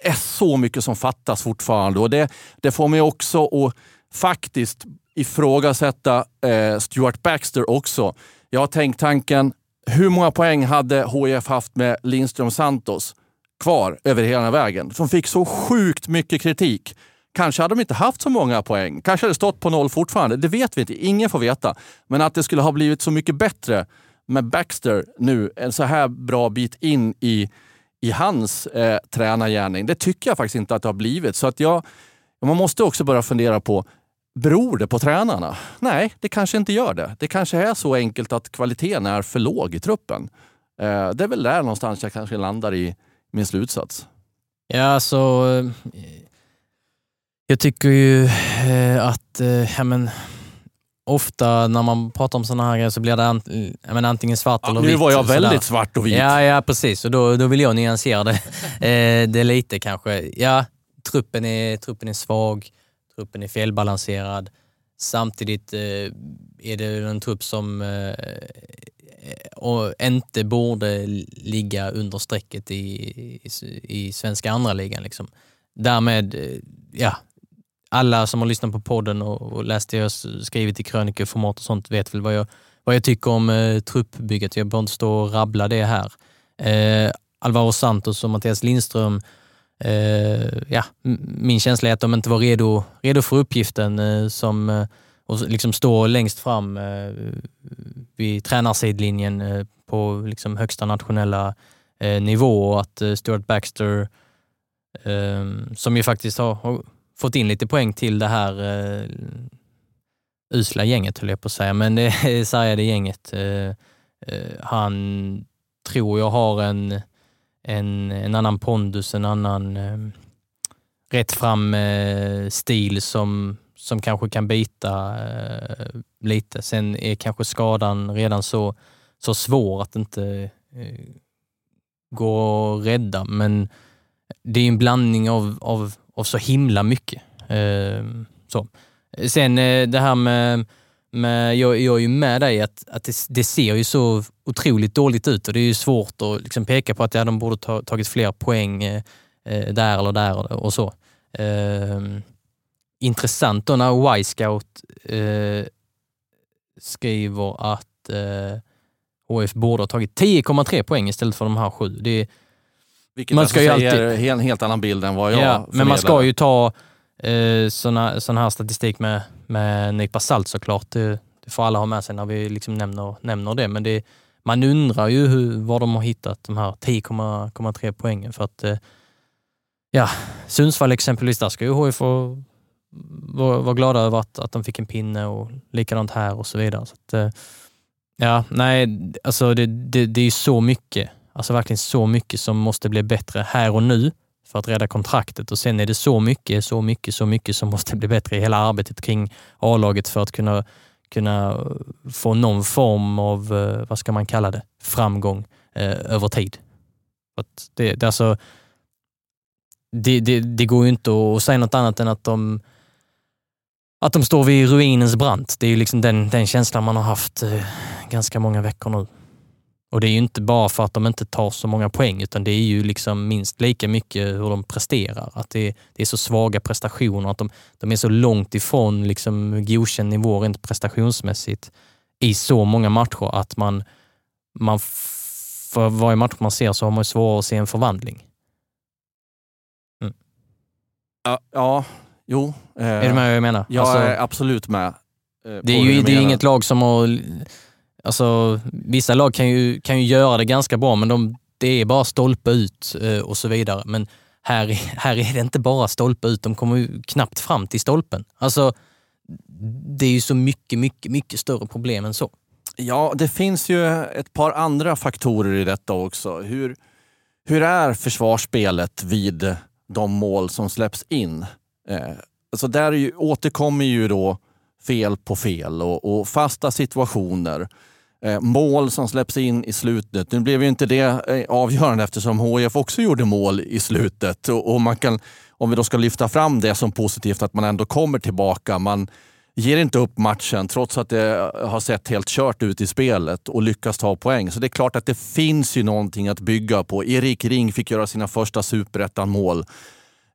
är så mycket som fattas fortfarande. Och det, det får mig också att faktiskt ifrågasätta eh, Stuart Baxter också. Jag har tänkt tanken, hur många poäng hade HIF haft med Lindström Santos kvar över hela vägen? Som fick så sjukt mycket kritik. Kanske hade de inte haft så många poäng. Kanske hade det stått på noll fortfarande. Det vet vi inte. Ingen får veta. Men att det skulle ha blivit så mycket bättre med Baxter nu, en så här bra bit in i, i hans eh, tränargärning, det tycker jag faktiskt inte att det har blivit. Så att jag, man måste också börja fundera på, Beror det på tränarna? Nej, det kanske inte gör det. Det kanske är så enkelt att kvaliteten är för låg i truppen. Eh, det är väl där någonstans jag kanske landar i min slutsats. Ja, så... Jag tycker ju eh, att eh, ja, men, ofta när man pratar om sådana här grejer så blir det ant men, antingen svart ja, eller vitt. Nu var jag väldigt svart och vit. Ja, ja precis. Och då, då vill jag nyansera det, det lite kanske. Ja, truppen är, truppen är svag truppen är felbalanserad. Samtidigt eh, är det en trupp som eh, inte borde ligga under strecket i, i, i svenska andra ligan. Liksom. Därmed, eh, ja, alla som har lyssnat på podden och, och läst det jag skrivit i krönikeformat och sånt vet väl vad jag, vad jag tycker om eh, truppbygget. Jag behöver inte stå och rabbla det här. Eh, Alvaro Santos och Mattias Lindström eh, ja, min känsla är att de inte var redo, redo för uppgiften eh, som eh, och liksom stå längst fram eh, vid tränarsidlinjen eh, på liksom högsta nationella eh, nivå och att eh, Stuart Baxter, eh, som ju faktiskt har, har, fått in lite poäng till det här eh, usla gänget höll jag på att säga, men det sargade gänget. Eh, eh, han tror jag har en en, en annan pondus, en annan eh, rätt fram eh, stil som, som kanske kan bita eh, lite. Sen är kanske skadan redan så, så svår att det inte eh, går att rädda, men det är en blandning av, av, av så himla mycket. Eh, så. Sen eh, det här med med jag, jag är ju med dig att, att det, det, ser ju så otroligt dåligt ut och det är ju svårt att liksom peka på att ja, de borde ta, tagit fler poäng eh, eh där eller där och, och så. Eh, intressant då när Y-scout eh, skriver att eh, HF borde ha tagit 10,3 poäng istället för de här sju. Det, vilket man ska ju alltid... en helt annan bild än vad jag ja, Men man ska ju ta eh, sån sån här statistik med med en nypa salt såklart. Det, det får alla ha med sig när vi liksom nämner, nämner det. Men det, man undrar ju hur, var de har hittat de här 10,3 poängen. För att, eh, ja, Sundsvall exempelvis, där ska ju HIF vara var glada över att, att de fick en pinne och likadant här och så vidare. Så att, eh, ja, nej, alltså det, det, det är så mycket, alltså verkligen så mycket som måste bli bättre här och nu för att rädda kontraktet och sen är det så mycket, så mycket, så mycket som måste bli bättre i hela arbetet kring A-laget för att kunna, kunna få någon form av, eh, vad ska man kalla det, framgång eh, över tid. Att det, det, alltså, det, det, det går ju inte att säga något annat än att de att de står vid ruinens brant. Det är ju liksom den, den känslan man har haft eh, ganska många veckor nu. Och det är ju inte bara för att de inte tar så många poäng, utan det är ju liksom minst lika mycket hur de presterar. Att det, det är så svaga prestationer, att de, de är så långt ifrån liksom godkänd nivå rent prestationsmässigt i så många matcher att man, man för varje match man ser så har man svårare att se en förvandling. Mm. Ja, ja, jo. Eh, är du med vad jag menar? Jag alltså, är absolut med. Eh, det är ju det är inget lag som har alltså, vissa lag kan ju, kan ju göra det ganska bra, men de, det är bara stolpe ut eh, och så vidare. Men här, här är det inte bara stolpe ut, de kommer ju knappt fram till stolpen. Alltså, det är ju så mycket, mycket, mycket större problem än så. Ja, det finns ju ett par andra faktorer i detta också. Hur, hur är försvarsspelet vid de mål som släpps in? Eh, alltså där ju, återkommer ju då fel på fel och, och fasta situationer. Eh, mål som släpps in i slutet. Nu blev ju inte det eh, avgörande eftersom HIF också gjorde mål i slutet. Och, och, man kan, om vi då ska lyfta fram det som positivt, att man ändå kommer tillbaka. Man ger inte upp matchen trots att det har sett helt kört ut i spelet och lyckas ta poäng. Så det är klart att det finns ju någonting att bygga på. Erik Ring fick göra sina första superettan-mål.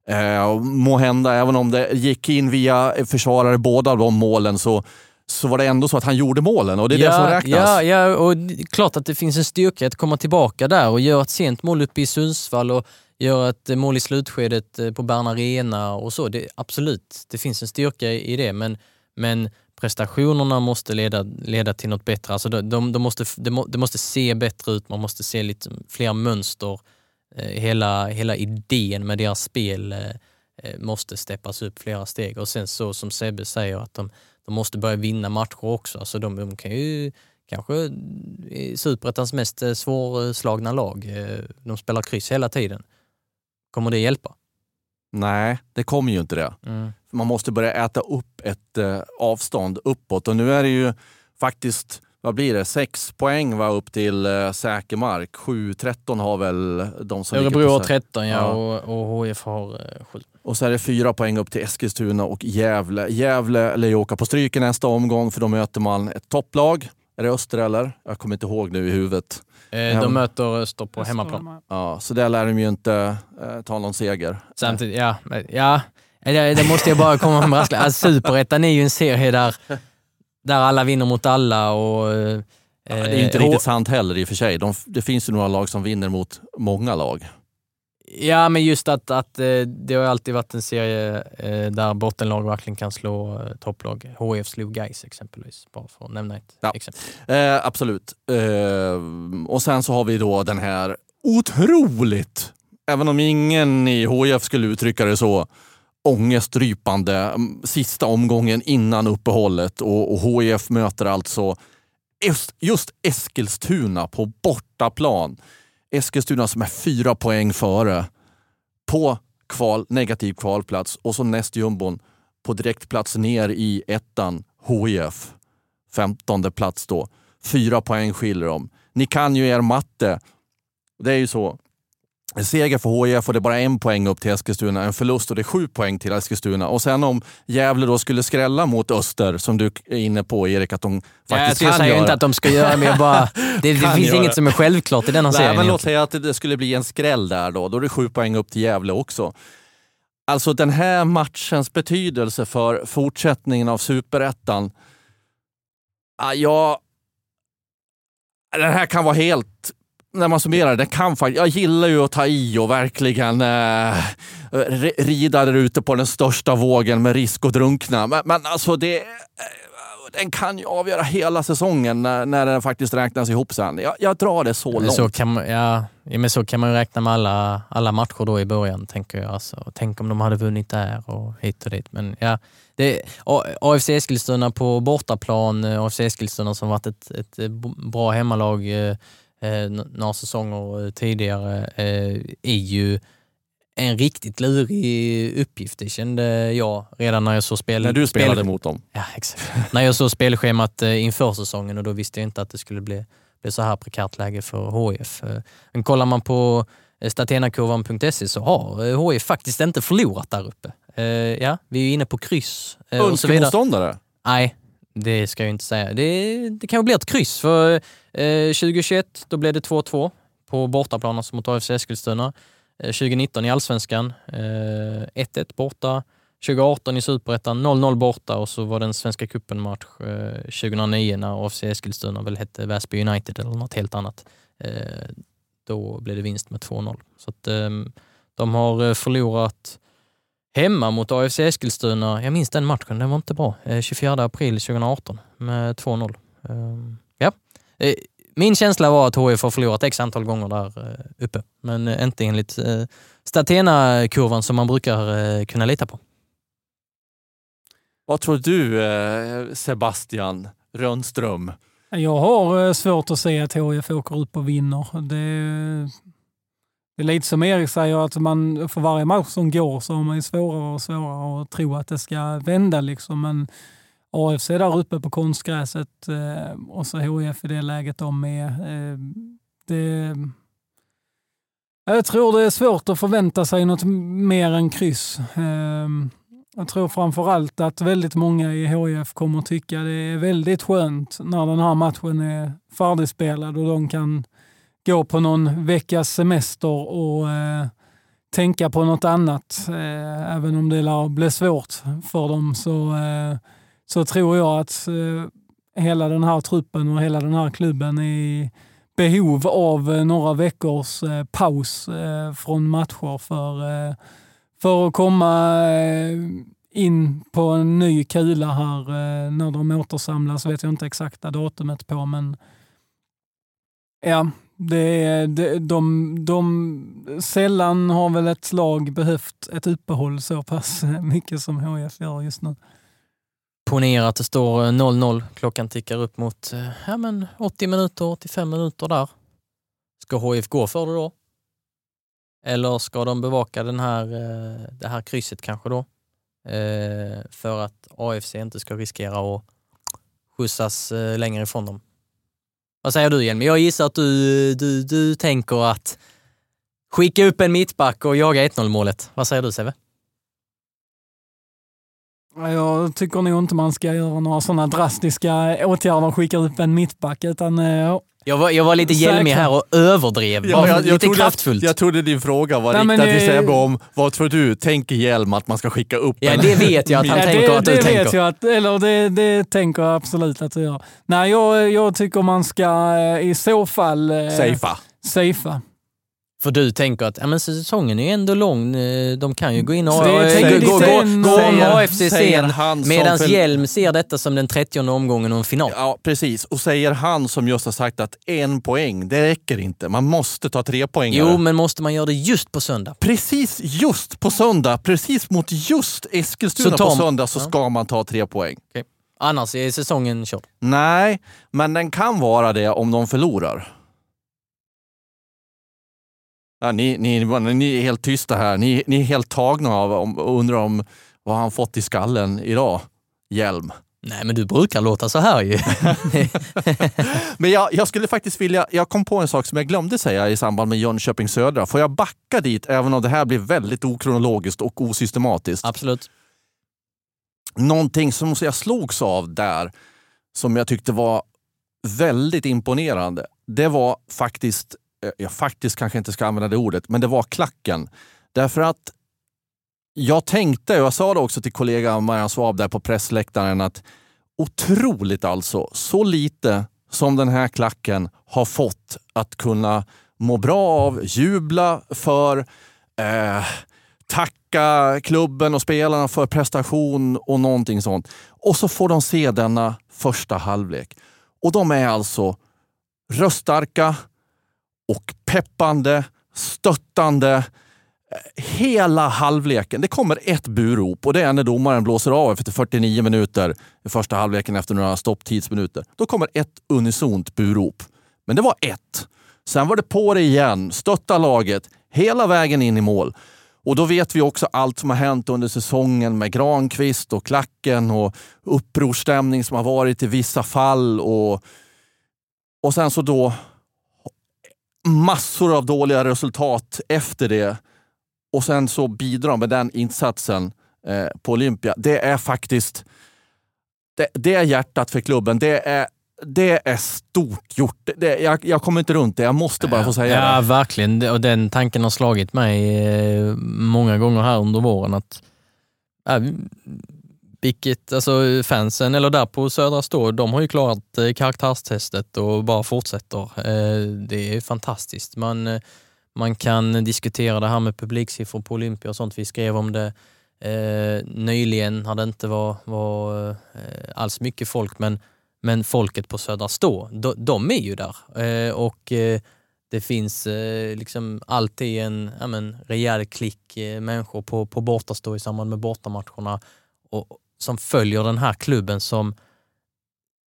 Eh, må hända, även om det gick in via försvarare båda de målen, så, så var det ändå så att han gjorde målen och det är ja, det som räknas. Ja, ja, och klart att det finns en styrka att komma tillbaka där och göra ett sent mål uppe i Sundsvall och göra ett mål i slutskedet eh, på Bern Arena och så. Det, absolut, det finns en styrka i det, men, men prestationerna måste leda, leda till något bättre. Alltså de, de, de måste, det de måste se bättre ut, man måste se lite fler mönster Eh, hela, hela idén med deras spel eh, eh, måste steppas upp flera steg. Och sen så som Sebbe säger att de, de måste börja vinna matcher också. Alltså de, de kan ju kanske superettans mest svårslagna lag. De spelar kryss hela tiden. Kommer det hjälpa? Nej, det kommer ju inte det. Mm. Man måste börja äta upp ett eh, avstånd uppåt och nu är det ju faktiskt vad blir det, sex poäng va, upp till eh, säker mark. 7-13 har väl de som Örebro har 13 ja, och, och HIF har eh, 7. Och så är det fyra poäng upp till Eskilstuna och Gävle. Gävle lär ju åka på stryk i nästa omgång för då möter man ett topplag. Är det Öster eller? Jag kommer inte ihåg nu i huvudet. Eh, de möter Öster på hemmaplan. Ja, så där lär de ju inte eh, ta någon seger. Samtidigt, ja. ja det, det måste jag bara komma med brasklapp. Alltså, Superettan är ju en serie där där alla vinner mot alla. Och, eh, ja, det är inte riktigt sant heller i och för sig. De, det finns ju några lag som vinner mot många lag. Ja, men just att, att eh, det har alltid varit en serie eh, där bottenlag verkligen kan slå eh, topplag. HF slog Gais exempelvis, bara för att nämna ett ja. exempel. Eh, absolut. Eh, och sen så har vi då den här otroligt, även om ingen i HF skulle uttrycka det så, ångestdrypande mm, sista omgången innan uppehållet och, och HIF möter alltså just Eskilstuna på bortaplan. Eskilstuna som är fyra poäng före på kval, negativ kvalplats och så näst jumbon på direktplats ner i ettan HIF. Femtonde plats då. Fyra poäng skiljer dem. Ni kan ju er matte. Det är ju så. En seger för HIF och det är bara en poäng upp till Eskilstuna. En förlust och det är sju poäng till Eskilstuna. Och sen om Gävle då skulle skrälla mot Öster, som du är inne på Erik, att de faktiskt jag kan Jag säger inte att de ska göra, men jag bara, det, det finns göra. inget som är självklart i denna Nej, serien. Men låt säga att det skulle bli en skräll där då. Då är det sju poäng upp till Gävle också. Alltså den här matchens betydelse för fortsättningen av superettan. Ja, den här kan vara helt när man summerar det, kan faktiskt, jag gillar ju att ta i och verkligen eh, rida där ute på den största vågen med risk att drunkna. Men, men alltså det, eh, den kan ju avgöra hela säsongen när, när den faktiskt räknas ihop sen. Jag, jag drar det så långt. Så kan man, ja, men så kan man ju räkna med alla, alla matcher då i början, tänker jag. Alltså, tänk om de hade vunnit där och hit och dit. Men ja, det, AFC Eskilstuna på bortaplan, eh, AFC Eskilstuna som varit ett, ett bra hemmalag eh, några säsonger tidigare eh, är ju en riktigt lurig uppgift. Det kände jag redan när jag såg spel... När du spelade spel... mot dem? Ja, exakt. när jag såg spelschemat eh, inför säsongen och då visste jag inte att det skulle bli, bli så här prekärt läge för HIF. Eh, men kollar man på eh, statenakurvan.se så har HIF faktiskt inte förlorat där uppe. Ja, vi är inne på kryss. Önskemotståndare? Nej, det ska jag inte säga. Det, det kan bli ett kryss för eh, 2021 då blev det 2-2 på bortaplan alltså mot AFC Eskilstuna. Eh, 2019 i Allsvenskan eh, 1-1 borta. 2018 i Superettan 0-0 borta och så var det en Svenska cupen-match eh, 2009 när AFC Eskilstuna väl hette Väsby United eller något helt annat. Eh, då blev det vinst med 2-0. Så att, ehm, de har förlorat Hemma mot AFC Eskilstuna, jag minns den matchen, den var inte bra. 24 april 2018 med 2-0 min känsla var att HIF har förlorat x antal gånger där eh, uppe, men eh, inte enligt eh, Statena-kurvan som man brukar eh, kunna lita på. Vad tror du eh, Sebastian Rönnström? Jag har eh, svårt att se att HIF åker upp och vinner. Det, det är lite som Erik säger, att man för varje match som går så har man ju svårare och svårare att tro att det ska vända. Liksom. Men AFC där uppe på konstgräset eh, och så HIF i det läget de med. Eh, det, jag tror det är svårt att förvänta sig något mer än kryss. Eh, jag tror framför allt att väldigt många i HIF kommer att tycka det är väldigt skönt när den här matchen är färdigspelad och de kan gå på någon veckas semester och eh, tänka på något annat. Eh, även om det lär bli svårt för dem så, eh, så tror jag att eh, hela den här truppen och hela den här klubben är i behov av eh, några veckors eh, paus från matcher för för att komma in på en ny kula här när de återsamlas. vet jag inte exakta datumet på, men ja, det, det, de, de, sällan har väl ett lag behövt ett uppehåll så pass mycket som HF gör just nu. Ponera att det står eh, 0-0, klockan tickar upp mot eh, ja, men 80 minuter, 85 minuter där. Ska HIF gå för det då? Eller ska de bevaka den här, eh, det här krysset kanske då? För att AFC inte ska riskera att skjutsas längre ifrån dem. Vad säger du Hjelm? Jag gissar att du, du, du tänker att skicka upp en mittback och jaga 1-0 målet. Vad säger du Seve? Jag tycker nog inte man ska göra några sådana drastiska åtgärder och skicka upp en mittback utan jag var, jag var lite hjälmig här och överdrev. Ja, jag, jag lite trodde, kraftfullt. Jag trodde din fråga var Nej, riktad till Sebbe om vad tror du, tänker Hjelm att man ska skicka upp? Ja, det vet jag att han ja, tänker det, att du det tänker. Vet jag att, eller det, det tänker jag absolut att du gör. Nej, jag, jag tycker man ska eh, i så fall... Eh, Safea. Safea. För du tänker att ja, men säsongen är ändå lång, eh, de kan ju gå in och gå, gå, om AFC sen, medan för... Hjelm ser detta som den 30 omgången och en final. Ja, precis. Och säger han som just har sagt att en poäng, det räcker inte. Man måste ta tre poäng. Jo, men måste man göra det just på söndag? Precis just på söndag, precis mot just Eskilstuna på söndag så ska man ta tre poäng. Okay. Annars är säsongen körd? Nej, men den kan vara det om de förlorar. Ja, ni, ni, ni är helt tysta här. Ni, ni är helt tagna av och undrar om vad han fått i skallen idag. Hjälm. Nej, men du brukar låta så här ju. men jag, jag, skulle faktiskt vilja, jag kom på en sak som jag glömde säga i samband med Jönköping Södra. Får jag backa dit, även om det här blir väldigt okronologiskt och osystematiskt? Absolut. Någonting som jag slogs av där, som jag tyckte var väldigt imponerande, det var faktiskt Eh, jag faktiskt kanske inte ska använda det ordet, men det var klacken. Därför att jag tänkte, och jag sa det också till kollegan Marianne Svab där på pressläktaren, att otroligt alltså, så lite som den här klacken har fått att kunna må bra av, jubla för, eh, tacka klubben och spelarna för prestation och någonting sånt. Och så får de se denna första halvlek. Och de är alltså röststarka, och peppande, stöttande. Eh, hela halvleken. Det kommer ett burop och det är när domaren blåser av efter 49 minuter i första halvleken efter några stopptidsminuter. Då kommer ett unisont burop. Men det var ett. Sen var det på det igen, stötta laget hela vägen in i mål. Och då vet vi också allt som har hänt under säsongen med Granqvist och klacken och upprorsstämning som har varit i vissa fall. Och, och sen så då massor av dåliga resultat efter det och sen så bidrar med den insatsen eh, på Olympia. Det är faktiskt det, det, är hjärtat för klubben. Det är, det är stort gjort. Det, jag, jag kommer inte runt det. Jag måste bara få säga ja, det. Ja, verkligen. Och den tanken har slagit mig eh, många gånger här under våren. att äh, vilket, alltså fansen, eller där på Södra Stå, de har ju klarat eh, karaktärstestet och bara fortsätter. Eh, det är fantastiskt. Man, eh, man kan diskutera det här med publiksiffror på Olympia och sånt. Vi skrev om det eh, nyligen när det inte var, var eh, alls mycket folk, men, Men folket på Södra Stå, de, de är ju där. Eh, och det finns eh, liksom alltid en ja, men, rejäl klick eh, människor på, på bortastå i samband med bortamatcherna och, som följer den här klubben som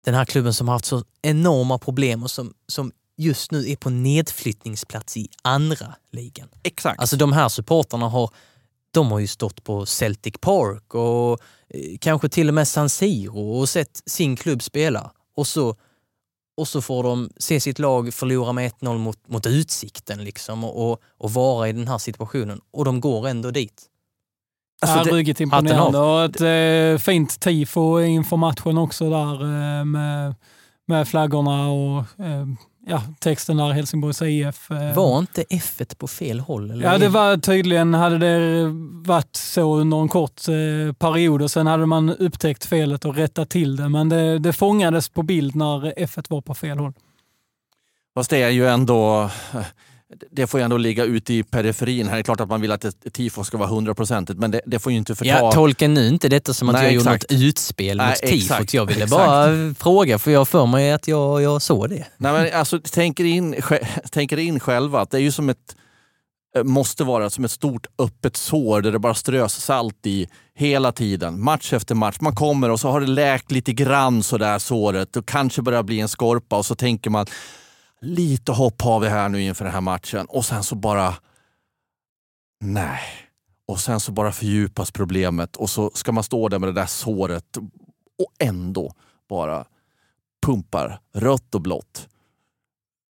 den här klubben som har haft så enorma problem och som, som just nu är på nedflyttningsplats i andra ligan. Exakt. Alltså de här supporterna har, de har ju stått på Celtic Park och eh, kanske till och med San Siro och sett sin klubb spela. Och så, och så får de se sitt lag förlora med 1-0 mot, mot Utsikten liksom och, och, och vara i den här situationen. Och de går ändå dit. Alltså, det- ruggigt imponerande. Och ett eh, fint tifo inför matchen också där eh, med, med flaggorna och eh, ja, texten där Helsingborgs IF. Eh. Var inte F1 på fel håll? Eller? Ja, det var tydligen, hade det varit så under en kort eh, period och sen hade man upptäckt felet och rättat till det. Men det, det fångades på bild när F1 var på fel håll. Fast det är ju ändå... Det får ju ändå ligga ute i periferin. Här är det klart att man vill att ett tifo ska vara hundraprocentigt, men det, det får ju inte förta... Ja, tolka nu inte detta som att Nej, jag gjorde något utspel Nej, mot tifot. exakt, Jag ville exakt. bara fråga, för jag för mig att jag, jag såg det. Nej, men alltså, tänker in, sj- tänker in själva att det är ju som ett eh, måste vara som ett stort öppet sår där det bara strös salt i hela tiden. Match efter match. Man kommer och så har det läkt lite grann sådär såret och kanske börjar bli en skorpa och så tänker man lite hopp har vi här nu inför den här matchen och sen så bara nej. Och sen så bara fördjupas problemet och så ska man stå där med det där såret och ändå bara pumpar rött och blått.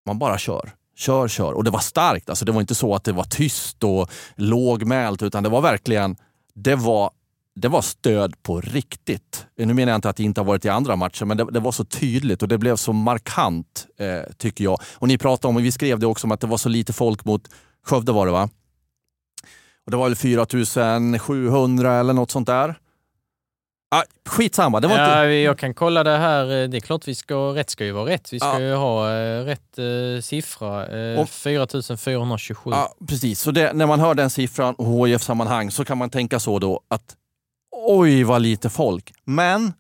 Man bara kör. Kör, kör. Och det var starkt. Alltså det var inte så att det var tyst och lågmält utan det var verkligen det var, det var stöd på riktigt. Nu menar jag inte att det inte har varit i andra matcher men det, det var så tydligt och det blev så markant eh, tycker jag. Och ni pratade om, och vi skrev det också om att det var så lite folk mot Skövde var det va? Och det var väl 4700 eller något sånt där. Ah, skitsamma, det var inte... Ja, jag kan kolla det här. Det är klart vi ska, rätt ska ju vara rätt. Vi ska Ja. ju ha eh, rätt eh, siffra. Eh, Och- 4427. Ja, precis. Så det, när man hör den siffran och HIF-sammanhang så kan man tänka så då att oj vad lite folk. Men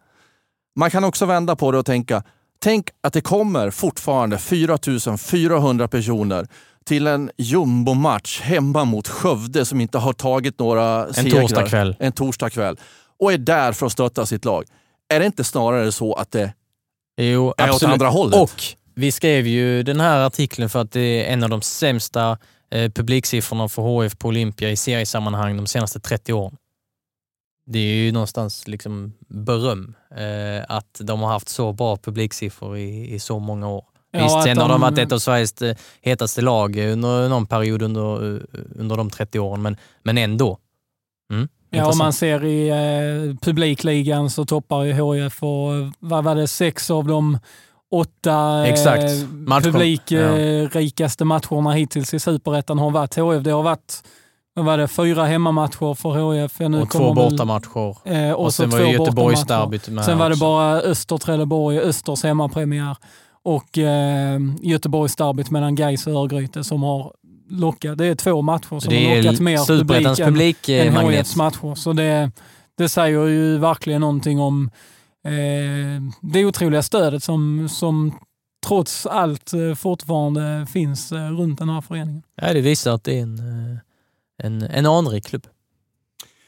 man kan också vända på det och tänka, tänk att det kommer fortfarande 4400 personer till en jumbomatch hemma mot Skövde som inte har tagit några en segrar. torsdagkväll. En torsdagkväll. Och är där för att stötta sitt lag. Är det inte snarare så att det Jo, är åt absolut. andra hållet? Och vi skrev ju den här artikeln för att det är en av de sämsta eh, publiksiffrorna för HF på Olympia i seriesammanhang de senaste 30 åren. Det är ju någonstans liksom beröm eh, att de har haft så bra publiksiffror i, i så många år. Ja, Visst, sen har de de- varit ett av Sveriges eh, hetaste lag under någon period under, eh, under de 30 åren, men, men ändå. Mm, Ja, om man ser i eh, publikligan så toppar ju HIF och eh, vad var det, sex av de åtta Exakt. eh, publikrikaste matcherna hittills i Superettan har varit HIF. Det har varit vad var det, fyra hemmamatcher för HIF. Nu och två bortamatcher. Eh, och, Och sen var bortamatcher. Göteborgsderbyt med Sen var det också. bara Öster-Trelleborg, Östers hemmapremiär och eh, Göteborgsderbyt mellan Gais och Örgryte som har lockat. Det är två matcher som Det har lockat mer Superettans publik än, än. HIFs matcher. Så det, det säger ju verkligen någonting om eh, det otroliga stödet som, som trots allt eh, fortfarande finns eh, runt den här föreningen. Ja, det visar att det är en, eh, en, en anrik klubb.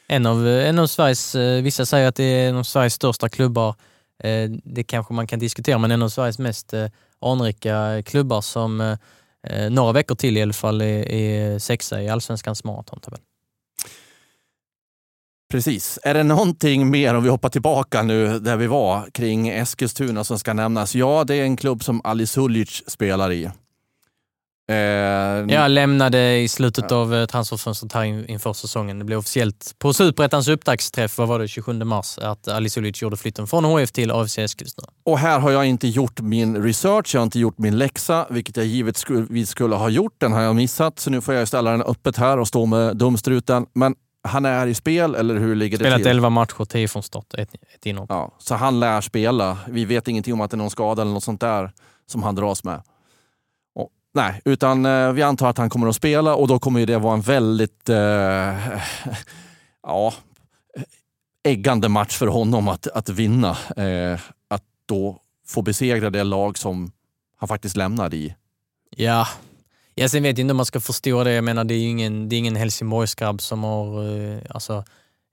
En av, en av Sveriges, eh, vissa säger att det är en av Sveriges största klubbar. Eh, det kanske man kan diskutera, men en av Sveriges mest eh, anrika klubbar som några veckor till i alla fall är, är sexa i Allsvenskans maratontabell. Precis. Är det någonting mer, om vi hoppar tillbaka nu där vi var, kring Eskilstuna som ska nämnas? Ja, det är en klubb som Ali Sulic spelar i. Eh, Jag lämnade i slutet av eh, transferfönstret här in- inför säsongen. Det blev officiellt på Superettans upptaktsträff, vad var det, 27 mars, att Ali Sulic gjorde flytten från HF till AFC Eskilstuna. Och här har jag inte gjort min research, jag har inte gjort min läxa, vilket jag givetvis skulle ha gjort. Den har jag missat, så nu får jag ställa den öppet här och stå med dumstruten. Men han är i spel, eller hur ligger det Spelat till? 11 matcher, 10 från start, ett, ett inhopp. Ja, så han lär spela. Vi vet ingenting om att det är någon skada eller något sånt där som han dras med. Nej, utan eh, vi antar att han kommer att spela och då kommer ju det vara en väldigt eh, ja, äggande match för honom att, att vinna. Eh, att då få besegra det lag som han faktiskt lämnade i. Ja. jag sen vet jag inte om man ska förstå det. Jag menar, det är ju ingen, det är ingen Helsingborgsgrabb som har eh, alltså,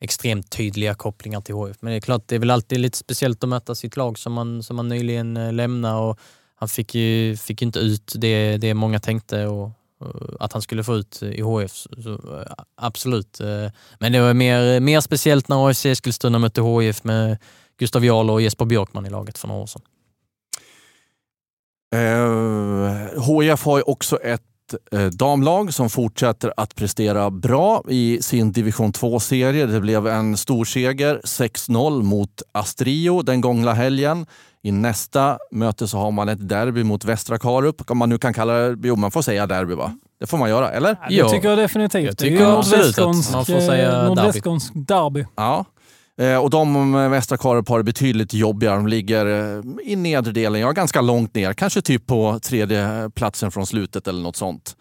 extremt tydliga kopplingar till HF. Men det är klart, det är väl alltid lite speciellt att möta sitt lag som man, som man nyligen eh, lämnade. Och han fick ju, fick inte ut det, det många tänkte och, och att han skulle få ut i HF. Så, absolut. Eh, men det var mer, mer speciellt när AFC Eskilstuna mötte HF med Gustav Jarl och Jesper Björkman i laget för några år sedan. Eh, HIF har ju också ett eh, damlag som fortsätter att prestera bra i sin division 2-serie. Det blev en stor seger 6-0 mot Astrio den gångna helgen. I nästa möte så har man ett derby mot Västra Karup. Om man nu kan kalla det, jo man får säga derby va? Det får man göra, eller? Det tycker jag definitivt. Jag det är tycker ju nordvästskånsk, man får säga eh, derby. nordvästskånsk derby. Ja. Eh, Och de Västra Karup har det betydligt jobbigare. De ligger eh, i nedre delen, ja ganska långt ner. Kanske typ på tredje platsen från slutet eller något sånt.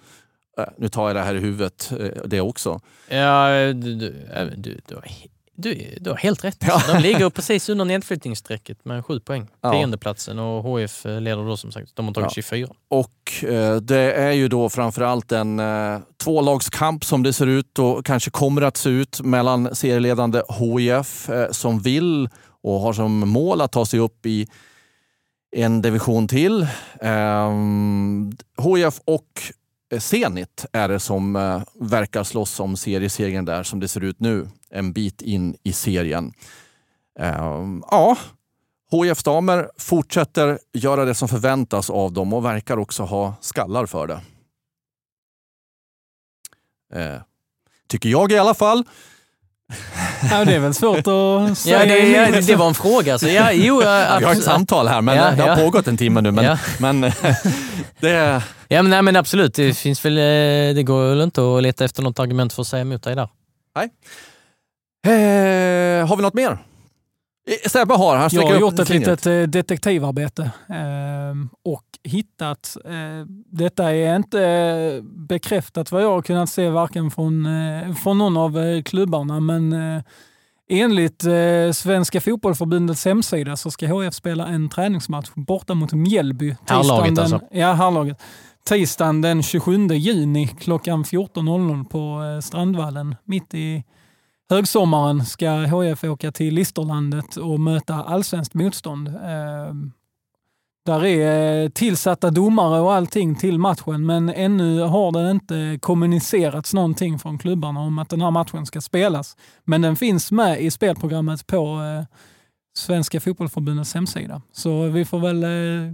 Eh, Nu tar jag det här i huvudet, eh, det också. Ja, du, du, äh, du, du, du, du har helt rätt. Ja. De ligger precis under nedflyttningsstrecket med sju poäng. Ja. Tiondeplatsen och HF leder då som sagt. De har tagit Ja. 24. Och eh, det är ju då framförallt en eh, tvålagskamp som det ser ut och kanske kommer att se ut mellan serieledande HIF eh, som vill och har som mål att ta sig upp i en division till. Ehm, HIF och eh, Eh, Zenit är det som eh, verkar slåss om seriesegern där som det ser ut nu. En bit in i serien. Ehm, ja, HIF-damer fortsätter göra det som förväntas av dem och verkar också ha skallar för det. Eh, tycker jag i alla fall. Ja, det är väl svårt att säga. Ja, det, ja, det, var en fråga. Så ja, jo, ja, Vi har ett samtal här, men Ja, det har ja. pågått en timme nu. Men, Ja. men det, Ja, men, nej, men absolut. Det, finns väl, eh, det går väl inte att leta efter något argument för att säga emot dig där. eh, har vi något mer? Eh, Sebbe har, han Jag har gjort ett litet eh, detektivarbete ehm, och hittat, eh, detta är inte bekräftat vad jag har kunnat se varken från, från någon av klubbarna, men enligt Svenska fotbollförbundets hemsida så ska HF spela en träningsmatch borta mot Mjällby. Herrlaget alltså? Ja, herrlaget. Tisdagen den 27 juni klockan 14.00 på Strandvallen mitt i högsommaren ska HF åka till Listerlandet och möta allsvenskt motstånd. Ehm, där är eh, tillsatta domare och allting till matchen, men ännu har det inte kommunicerats någonting från klubbarna om att den här matchen ska spelas. Men den finns med i spelprogrammet på eh, Svenska fotbollförbundets hemsida. Så vi får väl eh,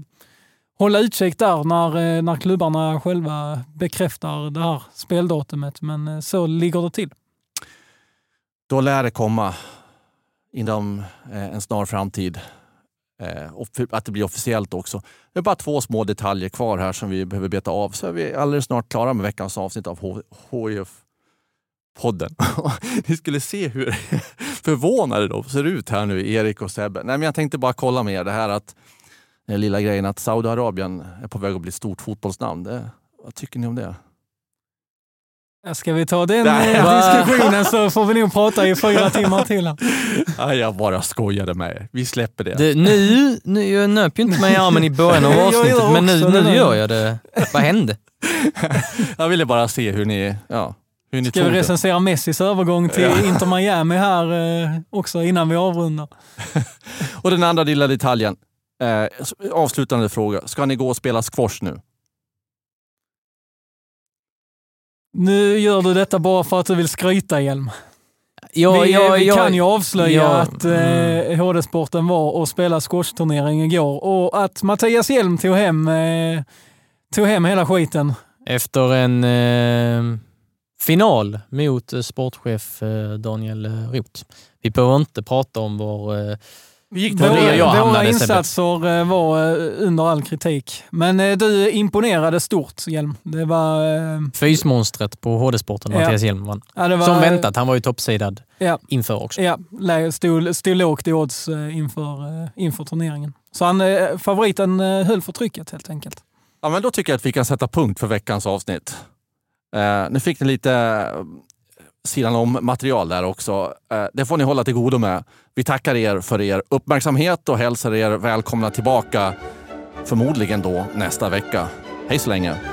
hålla utkik där när, när klubbarna själva bekräftar det här speldatumet. Men så ligger det till. Då lär det komma inom eh, en snar framtid. Eh, och för- att det blir officiellt också. Det är bara två små detaljer kvar här som vi behöver beta av. Så är vi alldeles snart klara med veckans avsnitt av HIF-podden. Ni skulle se hur förvånade de ser ut här nu, Erik och Sebbe. Nej, men jag tänkte bara kolla med er det här att den lilla grejen att Saudiarabien är på väg att bli ett stort fotbollsnamn. Det, vad tycker ni om det? Ska vi ta den Nej, eh, diskussionen så får vi nog prata i fyra timmar till. jag bara skojade med er. Vi släpper det. Det, nu, nu, jag nöp ju inte mig i armen i början av avsnittet, men nu, det nu gör jag det. Vad hände? Jag ville bara se hur ni, ja, hur ni Ska vi det. recensera Messis övergång till Ja. Inter Miami här eh, också innan vi avrundar? Och den andra lilla detaljen. Eh, avslutande fråga. Ska ni gå och spela squash nu? Nu gör du detta bara för att du vill skryta, Hjelm. Jag, vi jag, vi jag, kan ju avslöja att eh, HD-sporten var och spelade squashturnering igår och att Mattias Hjelm tog hem, eh, tog hem hela skiten. Efter en eh, final mot eh, sportchef eh, Daniel eh, Roth. Vi behöver inte prata om vår... Gick det det jag Våra, våra insatser eh, var eh, under all kritik. Men eh, du imponerade stort, Hjelm. Det var... Fysmonstret på HD-sporten, Ja. Mattias Hjelm vann. Ja, var Som väntat, han var ju toppsidad Ja. inför också. Ja, stod, stod lågt i odds inför, inför turneringen. Så han, favoriten höll för trycket helt enkelt. Ja, men då tycker jag att vi kan sätta punkt för veckans avsnitt. Eh, nu fick ni lite sidan om material där också. Eh, det får ni hålla till godo med. Vi tackar er för er uppmärksamhet och hälsar er välkomna tillbaka förmodligen då nästa vecka. Hej så länge!